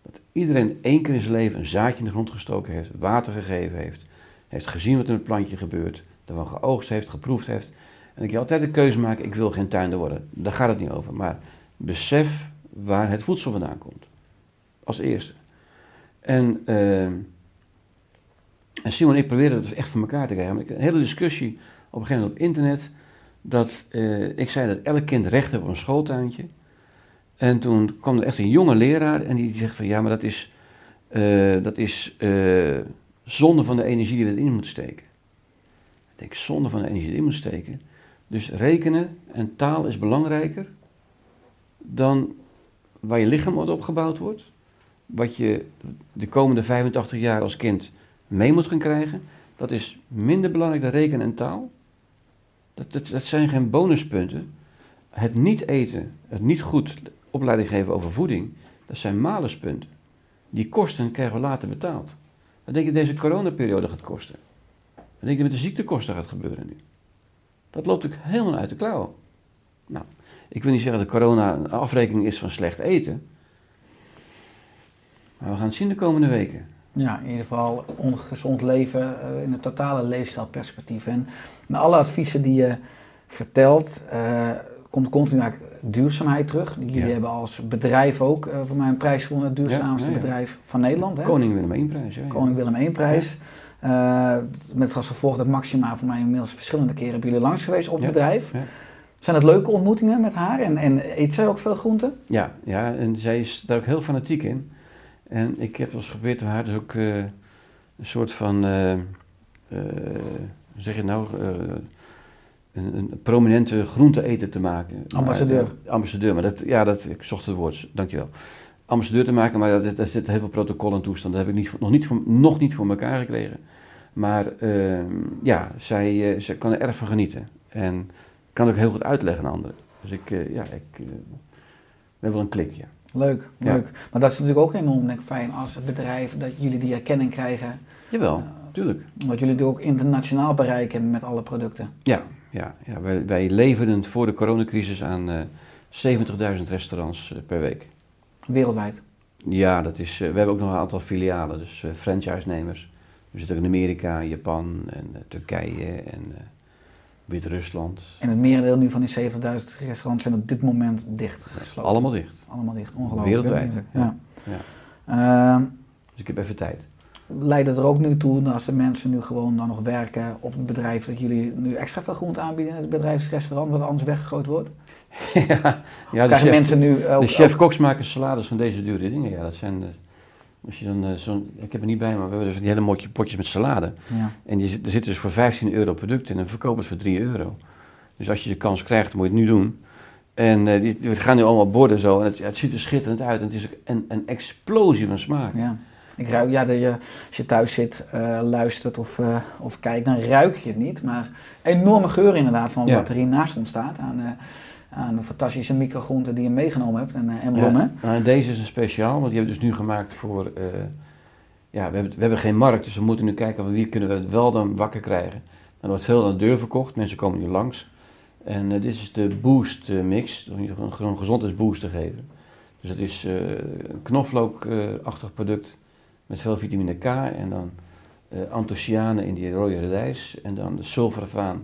Dat iedereen één keer in zijn leven een zaadje in de grond gestoken heeft, water gegeven heeft, heeft gezien wat in het plantje gebeurt, ervan geoogst heeft, geproefd heeft. En ik je altijd de keuze maken, ik wil geen tuinder worden. Daar gaat het niet over. Maar besef waar het voedsel vandaan komt. Als eerste. En, eh, en Simon en ik proberen dat echt voor elkaar te krijgen. Maar ik een hele discussie op een gegeven moment op internet. Dat eh, ik zei dat elk kind recht heeft op een schooltuintje. En toen kwam er echt een jonge leraar en die zegt van ja, maar dat is, eh, dat is eh, zonde van de energie die we erin moeten steken. Ik denk, zonde van de energie die erin moeten steken. Dus rekenen en taal is belangrijker dan waar je lichaam op opgebouwd wordt. Wat je de komende 85 jaar als kind mee moet gaan krijgen. Dat is minder belangrijk dan rekenen en taal. Dat, dat, dat zijn geen bonuspunten. Het niet eten, het niet goed opleiding geven over voeding, dat zijn maluspunten. Die kosten krijgen we later betaald. Wat denk je deze coronaperiode gaat kosten? Wat denk je met de ziektekosten gaat gebeuren nu? Dat loopt natuurlijk helemaal uit de klauwen. Nou, ik wil niet zeggen dat corona een afrekening is van slecht eten. Maar we gaan het zien de komende weken. Ja, in ieder geval ongezond leven eh, in het totale leefstijlperspectief. En met alle adviezen die je vertelt, eh, komt continu eigenlijk duurzaamheid terug. Jullie Ja. hebben als bedrijf ook eh, voor mij een prijs gewonnen, het duurzaamste Ja, ja, ja. bedrijf van Nederland. Hè? Koning Willem I prijs. Ja, ja. Koning Willem I prijs. Met als gevolg dat Maxima voor mij inmiddels verschillende keren hebben jullie langs geweest op het bedrijf. Zijn dat leuke ontmoetingen met haar? En, en eet zij ook veel groenten? Ja, ja, en zij is daar ook heel fanatiek in. En ik heb als geprobeerd om haar dus ook eh, een soort van, hoe zeg je het nou, een, een prominente groente-eter te maken. Ambassadeur. ambassadeur, maar dat, ja, dat, ik zocht het woord, dankjewel. Ambassadeur te maken, maar daar, daar zit heel veel protocol en toestand. Dat heb ik niet, nog, niet voor, nog niet voor elkaar gekregen. Maar ehm, ja, zij, zij kan er erg van genieten. En kan ook heel goed uitleggen aan anderen. Dus ik, ja, ik we hebben wel een klikje. Leuk, Ja. Leuk. Maar dat is natuurlijk ook enorm denk ik, fijn als bedrijf dat jullie die erkenning krijgen. Jawel, tuurlijk. Omdat jullie natuurlijk ook internationaal bereiken met alle producten. Ja, ja, ja wij, wij leverden voor de coronacrisis aan eh 70.000 restaurants eh, per week. Wereldwijd. Ja, dat is, eh, we hebben ook nog een aantal filialen, dus eh franchise-nemers. We zitten ook in Amerika, Japan en eh, Turkije en eh, Wit-Rusland. En het merendeel nu van die 70.000 restaurants zijn op dit moment dicht gesloten. Allemaal dicht. Allemaal dicht, ongelooflijk. Wereldwijd. Ja. Ja. Ehm, Dus ik heb even tijd. leidt het er ook nu toe dat als de mensen nu gewoon dan nog werken op het bedrijf, dat jullie nu extra veel groente aanbieden in het bedrijfsrestaurant, wat anders weggegooid wordt? [laughs] ja, ja, de chef, mensen nu ook... de chef-koks maken salades van deze dure dingen. Ja, dat zijn, eh, als je dan, eh, zo'n, ik heb het niet bij maar we hebben dus die hele motje, potjes met salade. Ja. En die, er zitten dus voor 15 euro product in en verkopen het voor 3 euro. Dus als je de kans krijgt, moet je het nu doen. En eh, die, we gaan nu allemaal borden zo en het, het ziet er schitterend uit. En het is ook een, een explosie van smaak. Ja. Ik ruik, ja, dat je, als je thuis zit, eh, luistert of, eh, of kijkt, dan ruik je het niet. Maar enorme geur inderdaad van Ja. wat er hier naast ons staat. Aan, eh, aan de fantastische microgroenten die je meegenomen hebt en, eh, en Ja. bloemen. Nou, en deze is een speciaal, want die hebben we dus nu gemaakt voor... eh, ja, we hebben, we hebben geen markt, dus we moeten nu kijken van wie kunnen we het wel dan wakker krijgen. Dan wordt veel aan de deur verkocht, mensen komen nu langs. En eh, dit is de Boost eh, mix, om je een gezondheidsboost te geven. Dus het is eh, een knoflookachtig product met veel vitamine K en dan eh antocianen in die rode radijs en dan de sulforafaan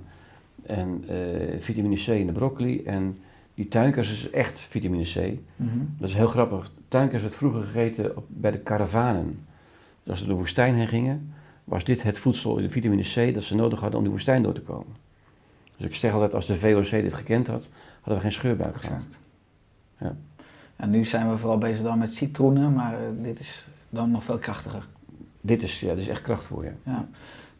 en eh, vitamine C in de broccoli en die tuinkers is echt vitamine C. Mhm. Dat is heel grappig. Tuinkers werd vroeger gegeten op, bij de karavanen. Dus als ze door de woestijn heen gingen, was dit het voedsel, de vitamine C, dat ze nodig hadden om de woestijn door te komen. Dus ik zeg altijd, als de VOC dit gekend had, hadden we geen scheurbuik gehad. Ja. En nu zijn we vooral bezig dan met citroenen, maar eh, dit is dan nog veel krachtiger. Dit is, ja, dit is echt kracht voor je. Ja.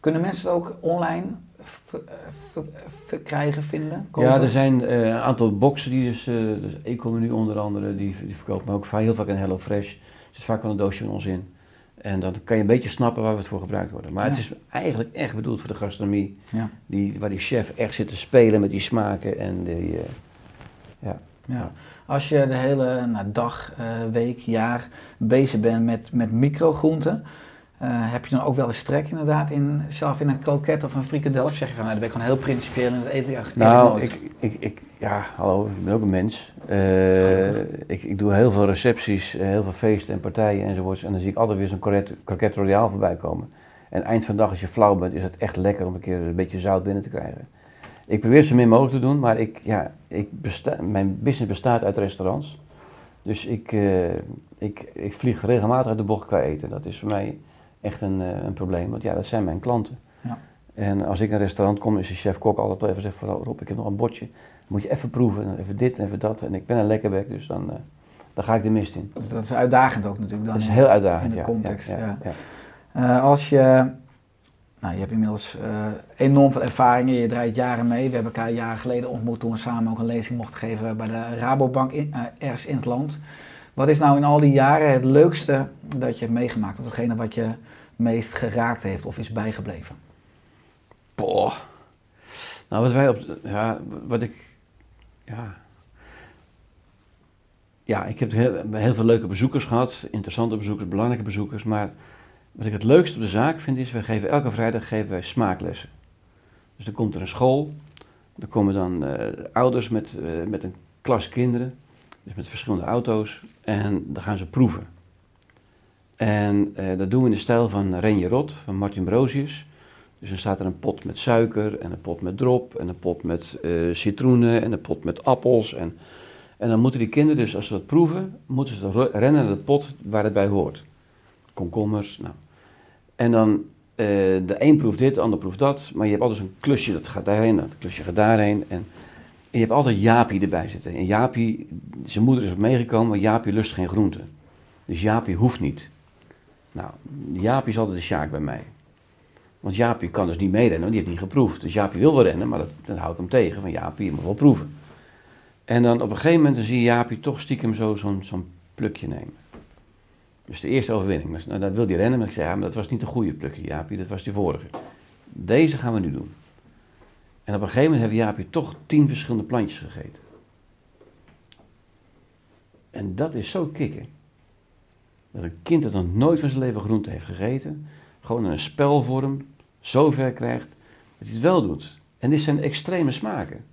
Kunnen mensen het ook online ver- eh, ver- verkrijgen, vinden? Ja, er zijn eh, een aantal boxen die dus, eh dus Ecomenu onder andere, die, die verkopen, maar ook heel vaak in HelloFresh. Er zit vaak wel een doosje van ons in. En dan kan je een beetje snappen waar we het voor gebruikt worden. Maar Ja. het is eigenlijk echt bedoeld voor de gastronomie. Ja. Die, waar die chef echt zit te spelen met die smaken en die, eh, ja. Ja. Als je de hele nou, dag, eh, week, jaar bezig bent met, met microgroenten, eh, heb je dan ook wel eens trek inderdaad in, zelf in een kroket of een frikandel? Of zeg je van, nou, dan ben ik gewoon heel principieel en dat eet ik eigenlijk Nou, ik, ik, ik, ja, hallo, ik ben ook een mens. Eh, ik, ik doe heel veel recepties, eh, heel veel feesten en partijen enzovoorts. En dan zie ik altijd weer zo'n kroket, kroket royale voorbij komen. En eind van de dag, als je flauw bent, is het echt lekker om een keer een beetje zout binnen te krijgen. Ik probeer het zo min mogelijk te doen, maar ik, ja, ik besta mijn business bestaat uit restaurants. Dus ik, ik, ik vlieg regelmatig uit de bocht qua eten. Dat is voor mij echt een, eh, een probleem, want ja, dat zijn mijn klanten. Ja. En als ik in een restaurant kom, is de chef-kok altijd wel even zegt van Rob, ik heb nog een bordje. Moet je even proeven, en even dit en even dat. En ik ben een lekkerbek, dus dan, eh, dan ga ik de mist in. Dus dat is uitdagend ook natuurlijk dan. Dat is heel uitdagend, in de ja, context, ja. Eh, als je, nou je hebt inmiddels enorm veel ervaringen, je draait jaren mee. We hebben elkaar jaren geleden ontmoet toen we samen ook een lezing mochten geven bij de Rabobank in, ergens in het land. Wat is nou in al die jaren het leukste dat je hebt meegemaakt? Of hetgene wat je meest geraakt heeft of is bijgebleven? Boah. Nou, wat wij op. Ja, wat ik. Ja. Ja, ik heb heel, veel leuke bezoekers gehad. Interessante bezoekers, belangrijke bezoekers. Maar wat ik het leukste op de zaak vind is, we geven elke vrijdag geven wij smaaklessen. Dus dan komt er een school. Er komen dan eh, ouders met, eh, met een klas kinderen. Dus met verschillende auto's. En dan gaan ze proeven. En eh, dat doen we in de stijl van Renje Rot, van Martin Brosius. Dus dan staat er een pot met suiker en een pot met drop en een pot met eh, citroenen en een pot met appels. En, en dan moeten die kinderen dus, als ze dat proeven, moeten ze rennen naar de pot waar het bij hoort. Komkommers, nou. En dan, eh, de een proeft dit, de ander proeft dat. Maar je hebt altijd zo'n klusje, dat gaat daarheen, dat klusje gaat daarheen. En, en je hebt altijd Jaapie erbij zitten. En Jaapie, zijn moeder is op meegekomen, maar Jaapie lust geen groenten. Dus Jaapie hoeft niet. Nou, Jaapie is altijd de sjaak bij mij. Want Jaapie kan dus niet meerennen, want die heeft niet geproefd. Dus Jaapie wil wel rennen, maar dat, dat houdt hem tegen. Van Jaapie, je moet wel proeven. En dan op een gegeven moment dan zie je Jaapie toch stiekem zo, zo'n zo'n plukje nemen. Dus de eerste overwinning. Nou, dan wil hij rennen, maar ik zei, ja, maar dat was niet de goede plukje, Jaapie, dat was die vorige. Deze gaan we nu doen. En op een gegeven moment heeft Jaapie toch tien verschillende plantjes gegeten. En dat is zo kicken. Dat een kind dat nog nooit van zijn leven groente heeft gegeten, gewoon in een spelvorm zo ver krijgt dat hij het wel doet. En dit zijn extreme smaken,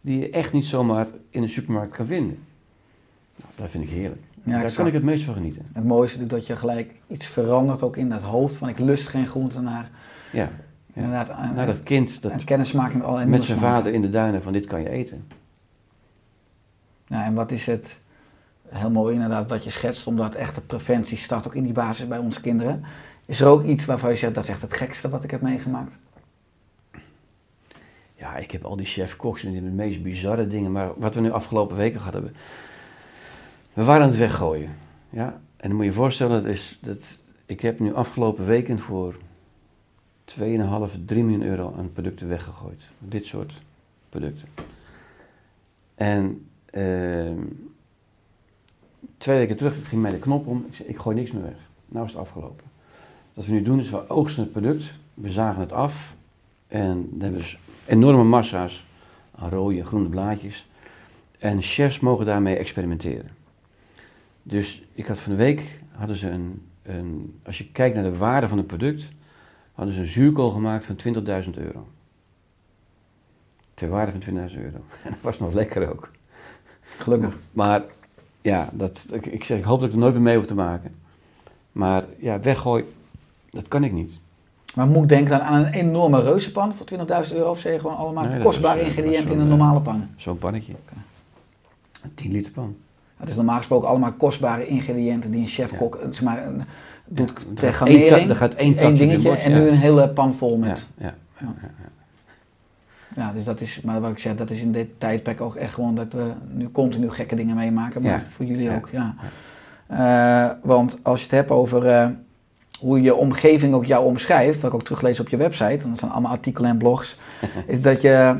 die je echt niet zomaar in een supermarkt kan vinden. Nou, dat vind ik heerlijk. Ja, Daar exact. kan ik het meest van genieten. Het mooiste is dat je gelijk iets verandert ook in dat hoofd van ik lust geen groente naar Ja. Inderdaad aan, nou, dat kind dat en kennismaking met allerlei met zijn vader in de duinen van dit kan je eten. Ja, en wat is het heel mooi inderdaad wat je schetst, omdat echte preventie start ook in die basis bij onze kinderen. Is er ook iets waarvan je zegt dat is echt het gekste wat ik heb meegemaakt? Ja, ik heb al die chef-koks en de meest bizarre dingen. Maar wat we nu afgelopen weken gehad hebben. We waren aan het weggooien. Ja? En dan moet je je voorstellen, dat is, dat, ik heb nu afgelopen weekend voor 2,5, 3 miljoen euro aan producten weggegooid. Dit soort producten. En ehm, twee weken terug ging mij de knop om. Ik zei, ik gooi niks meer weg. Nou is het afgelopen. Wat we nu doen is, we oogsten het product. We zagen het af. En dan hebben we dus enorme massa's aan rode en groene blaadjes. En chefs mogen daarmee experimenteren. Dus ik had van de week, hadden ze een, een, als je kijkt naar de waarde van het product, hadden ze een zuurkool gemaakt van 20.000 euro. Ter waarde van 20.000 euro. En [laughs] dat was nog lekker ook. Gelukkig. Maar ja, dat, ik, ik zeg, ik hoop dat ik er nooit meer mee hoef te maken. Maar ja, weggooi, dat kan ik niet. Maar moet ik denken dan aan een enorme reuzenpan voor 20.000 euro of zeg je gewoon allemaal Nee, kostbare is, eh, ingrediënten in een zo'n, normale pan? Zo'n pannetje. Een 10 liter pan. Het is normaal gesproken allemaal kostbare ingrediënten die een chef-kok zeg maar, een- doet ter er gaat één garnering. er gaat één één dingetje en nu een hele pan vol met. Ja, ja. Ja, dus dat is, maar wat ik zeg, dat is in dit tijdperk ook echt gewoon dat we nu continu gekke dingen meemaken, maar Ja. voor jullie ook, ja. Eh, want als je het hebt over eh, hoe je omgeving ook jou omschrijft, wat ik ook teruglees op je website, en dat zijn allemaal artikelen en blogs, [laughs] is dat je,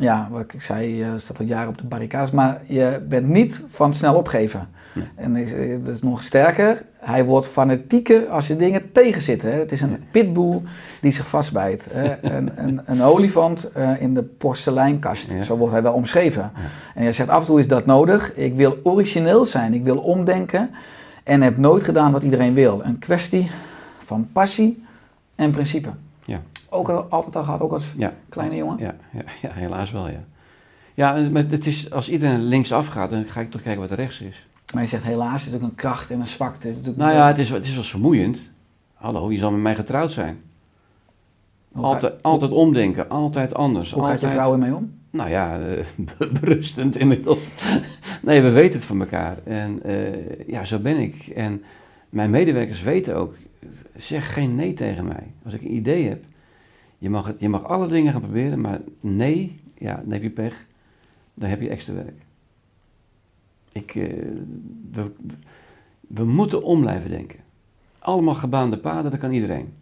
ja, wat ik zei, je staat al jaren op de barricades, maar je bent niet van snel opgeven. Nee. En dat is nog sterker, hij wordt fanatieker als je dingen tegenzitten. Hè. Het is een pitbull die zich vastbijt. Hè. [laughs] Een, een, een olifant eh, in de porseleinkast, Ja. zo wordt hij wel omschreven. En je zegt af en toe is dat nodig. Ik wil origineel zijn, ik wil omdenken en heb nooit gedaan wat iedereen wil. Een kwestie van passie en principe. Ja. Ook al, altijd al gehad, ook als Ja. kleine jongen. Ja, ja, ja, helaas wel, ja. Ja, maar het is, als iedereen linksaf gaat, dan ga ik toch kijken wat er rechts is. Maar je zegt helaas, is natuurlijk een kracht en een zwakte. Het Nou ja, het is, het is wel vermoeiend. Hallo, je zal met mij getrouwd zijn. Hoe gaat- Altijd, altijd omdenken, altijd anders. Hoe gaat je vrouw ermee om? Nou ja, eh, [laughs] berustend inmiddels. nee, we weten het van elkaar. En eh, ja, zo ben ik. En mijn medewerkers weten ook, zeg geen nee tegen mij. Als ik een idee heb, je mag, het, je mag alle dingen gaan proberen, maar nee, ja, dan heb je pech. Dan heb je extra werk. Ik, eh, we, we moeten om blijven denken. Allemaal gebaande paden, dat kan iedereen.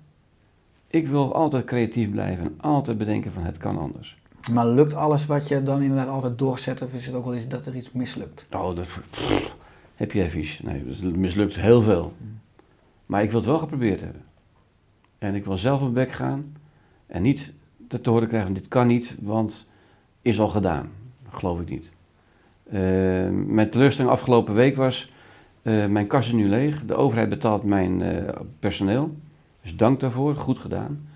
Ik wil altijd creatief blijven en altijd bedenken van het kan anders. Maar lukt alles wat je dan inderdaad altijd doorzet, of is het ook wel eens dat er iets mislukt? Oh, dat pff, heb je vies. Nee, het mislukt heel veel. Maar ik wil het wel geprobeerd hebben. En ik wil zelf op bek gaan en niet te horen krijgen, dit kan niet, want is al gedaan. Dat geloof ik niet. Eh, mijn teleurstelling afgelopen week was, eh, mijn kas is nu leeg. De overheid betaalt mijn eh, personeel. Dus dank daarvoor, goed gedaan.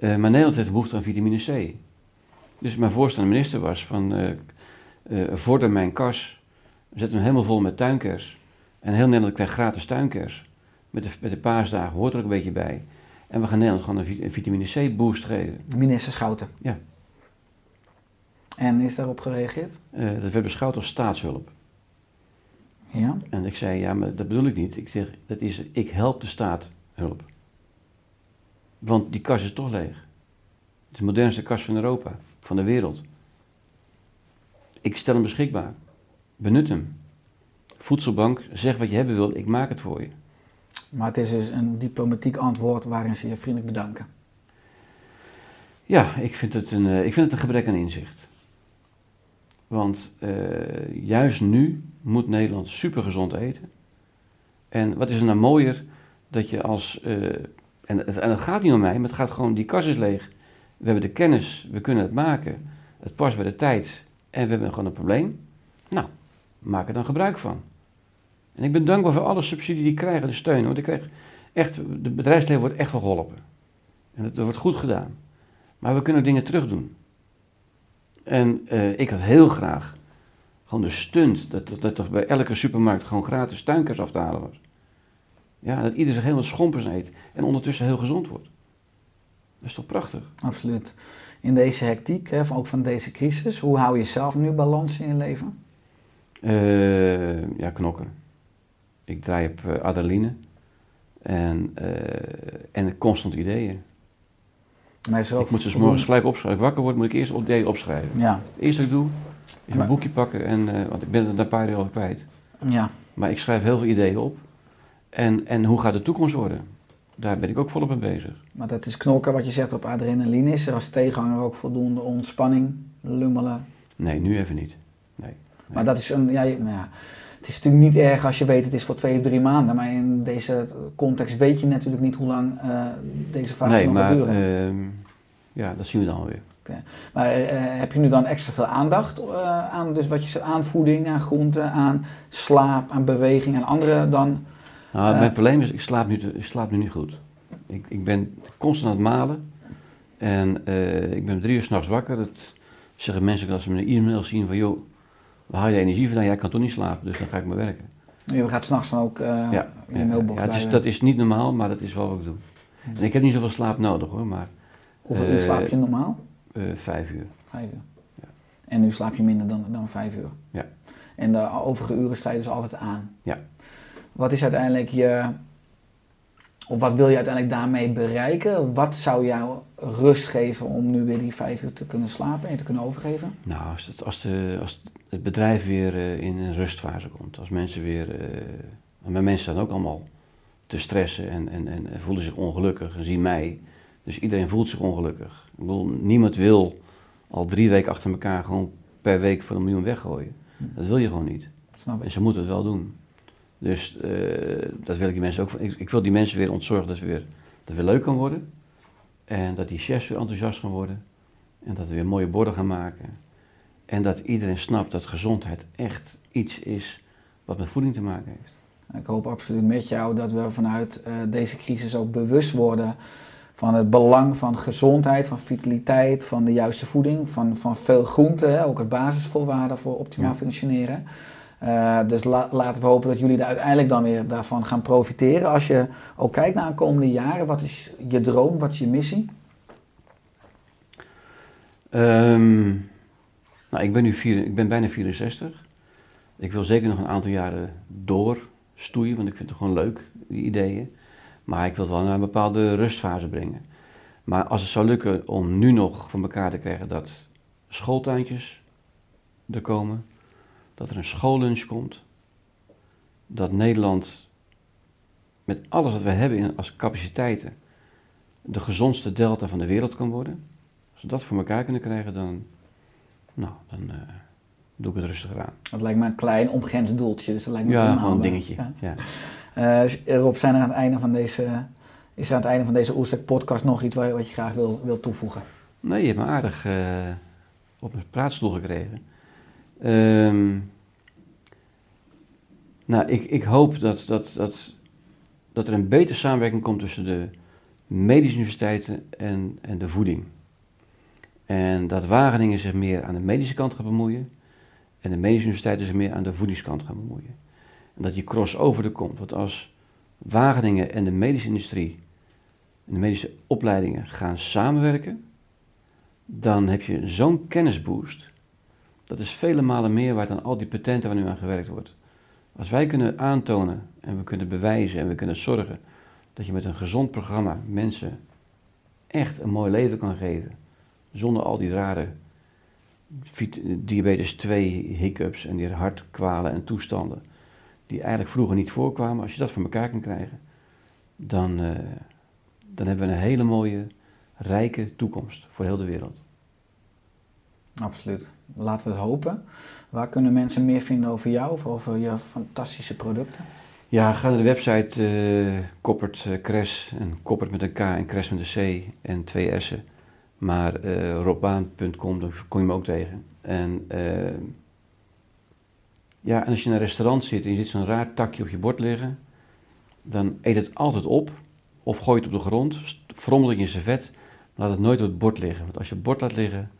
Maar Nederland heeft behoefte aan vitamine C. Dus mijn de minister was van, vorder mijn kas, zet hem helemaal vol met tuinkers. En heel Nederland krijgt gratis tuinkers. Met de, met de paasdagen hoort er ook een beetje bij. En we gaan Nederland gewoon een, vi- een vitamine C boost geven. Minister Schouten. Ja. En is daarop gereageerd? Eh, dat werd beschouwd als staatshulp. Ja. En ik zei, ja, maar dat bedoel ik niet. Ik zeg, dat is, ik help de staat hulp. Want die kas is toch leeg. Het is de modernste kas van Europa, van de wereld. Ik stel hem beschikbaar. Benut hem. Voedselbank, zeg wat je hebben wil, ik maak het voor je. Maar het is dus een diplomatiek antwoord waarin ze je vriendelijk bedanken. Ja, ik vind het een, eh, ik vind het een gebrek aan inzicht. Want eh, juist nu moet Nederland supergezond eten. En wat is er nou mooier dat je als. eh, en, het, en het gaat niet om mij, maar het gaat gewoon. Die kas is leeg. We hebben de kennis, we kunnen het maken. Het past bij de tijd. En we hebben gewoon een probleem. Nou, maak er dan gebruik van. En ik ben dankbaar voor alle subsidie die ik krijg en de steun. Want ik krijg echt. Het bedrijfsleven wordt echt geholpen. En het wordt goed gedaan. Maar we kunnen dingen terugdoen. En eh, ik had heel graag gewoon de stunt dat, dat, dat er bij elke supermarkt gewoon gratis tuinkers af te halen was. Ja, dat ieder zich helemaal schompers eet en ondertussen heel gezond wordt. Dat is toch prachtig? Absoluut. In deze hectiek, hè, ook van deze crisis, hoe hou je zelf nu balans in je leven? Eh, ja, knokken. Ik draai op eh, adrenaline en, eh, en constant ideeën. Maar er Ik moet ze morgens gelijk opschrijven. Als ik wakker word, moet ik eerst ideeën opschrijven. Ja, Het eerste wat ik doe, is mijn boekje pakken, en, eh, want ik ben het na een paar jaar al kwijt. ja. Maar ik schrijf heel veel ideeën op. En, en hoe gaat de toekomst worden? Daar ben ik ook volop mee bezig. Maar dat is knokken wat je zegt op adrenaline. Is er als tegenhanger ook voldoende ontspanning, lummelen? Nee, nu even niet. Nee. Maar dat is een, ja, ja, het is natuurlijk niet erg als je weet het is voor twee of drie maanden. Maar in deze context weet je natuurlijk niet hoe lang eh, deze fase nee, nog gaat maar duren. ehm, ja, dat zien we dan weer. Maar eh, heb je nu dan extra veel aandacht eh, aan dus wat je zegt, aan voeding, aan groenten, aan slaap, aan beweging, aan andere dan? Nou, mijn probleem is, ik slaap nu, ik slaap nu niet goed. Ik, ik ben constant aan het malen. En ik ben drie uur s'nachts wakker. Dat zeggen mensen als ze mijn e-mail zien van... joh, waar haal je energie vandaan? Jij kan toch niet slapen, dus dan ga ik maar werken. Je gaat s'nachts dan ook eh ja, in ja, mailbox ja, het is, bij, dat is niet normaal, maar dat is wel wat ik doe. En ik heb niet zoveel slaap nodig hoor, maar Hoeveel uur eh, slaap je normaal? eh, vijf uur. Vijf uur. En nu slaap je minder dan, dan vijf uur. Ja. En de overige uren sta je dus altijd aan. Ja. Wat is uiteindelijk je, of wat wil je uiteindelijk daarmee bereiken? Wat zou jou rust geven om nu weer die vijf uur te kunnen slapen en te kunnen overgeven? Nou, als het, als de, als het bedrijf weer eh, in een rustfase komt, als mensen weer. eh, mijn mensen staan ook allemaal te stressen en, en, en voelen zich ongelukkig en zien mij. Dus iedereen voelt zich ongelukkig. Ik bedoel, niemand wil al drie weken achter elkaar gewoon per week voor een miljoen weggooien. Dat wil je gewoon niet. Snap En ze moeten het wel doen. Dus eh, dat wil ik die mensen ook. Ik, ik wil die mensen weer ontzorgen dat het weer, dat weer leuk kan worden. En dat die chefs weer enthousiast gaan worden. En dat we weer mooie borden gaan maken. En dat iedereen snapt dat gezondheid echt iets is wat met voeding te maken heeft. Ik hoop absoluut met jou dat we vanuit eh, deze crisis ook bewust worden van het belang van gezondheid, van vitaliteit, van de juiste voeding, van, van veel groente, hè, ook als basisvoorwaarden voor optimaal Ja. functioneren. Eh, dus la- laten we hopen dat jullie er uiteindelijk dan weer daarvan gaan profiteren. Als je ook kijkt naar de komende jaren, wat is je droom, wat is je missie? Ehm, nou, ik ben nu vier, ik ben bijna 64. Ik wil zeker nog een aantal jaren doorstoeien, want ik vind het gewoon leuk, die ideeën. Maar ik wil het wel naar een bepaalde rustfase brengen. Maar als het zou lukken om nu nog voor elkaar te krijgen dat schooltuintjes er komen, dat er een schoollunch komt, dat Nederland met alles wat we hebben als capaciteiten de gezondste delta van de wereld kan worden. Als we dat voor elkaar kunnen krijgen, dan, nou, dan eh, doe ik het rustiger aan. Dat lijkt me een klein onbegrensd doeltje, dus dat lijkt me Ja, gewoon een dingetje. ja. Ja. Eh, Rob, zijn er aan het einde van deze, is er aan het einde van deze Oerstek podcast nog iets wat je graag wil, wil toevoegen? Nee, je hebt me aardig eh, op mijn praatstoel gekregen. Ehm, nou, ik, ik hoop dat, dat, dat, dat er een betere samenwerking komt tussen de medische universiteiten en, en de voeding. En dat Wageningen zich meer aan de medische kant gaat bemoeien en de medische universiteiten zich meer aan de voedingskant gaan bemoeien. En dat die crossover er komt. Want als Wageningen en de medische industrie en de medische opleidingen gaan samenwerken, dan heb je zo'n kennisboost. Dat is vele malen meer waard dan al die patenten waar nu aan gewerkt wordt. Als wij kunnen aantonen en we kunnen bewijzen en we kunnen zorgen dat je met een gezond programma mensen echt een mooi leven kan geven, zonder al die rare diabetes 2 hiccups en die hartkwalen en toestanden, die eigenlijk vroeger niet voorkwamen. Als je dat voor elkaar kan krijgen, dan, eh, dan hebben we een hele mooie rijke toekomst voor heel de wereld. Absoluut. Laten we het hopen. Waar kunnen mensen meer vinden over jou of over je fantastische producten? Ja, ga naar de website eh Koppert eh, Cres en Koppert met een K en Cres met een C en twee S'en. Maar eh robbaan.com, daar kom je me ook tegen. En eh, ja, en als je in een restaurant zit en je ziet zo'n raar takje op je bord liggen, dan eet het altijd op of gooi het op de grond, frommel het in je servet, laat het nooit op het bord liggen. Want als je het bord laat liggen,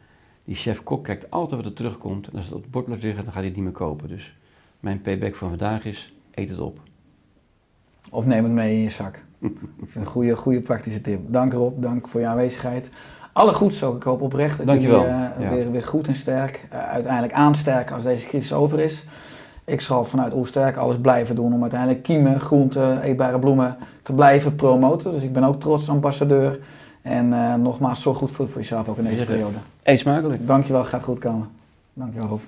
die chef-kok kijkt altijd wat er terugkomt en als het op het bord blijft liggen, dan gaat hij het niet meer kopen. Dus mijn payback van vandaag is, eet het op. Of neem het mee in je zak. [laughs] Een goede, goede praktische tip. Dank Rob, dank voor je aanwezigheid. Alle goeds ook. Ik hoop oprecht dat Dankjewel. jullie eh, weer, weer goed en sterk, eh, uiteindelijk aansterken als deze crisis over is. Ik zal vanuit Oersterk alles blijven doen om uiteindelijk kiemen, groenten, eetbare bloemen te blijven promoten. Dus ik ben ook trots ambassadeur. En eh, nogmaals, zorg goed voor, voor jezelf ook in deze periode. Eet smakelijk. Dankjewel, gaat goed komen. Dankjewel Rob.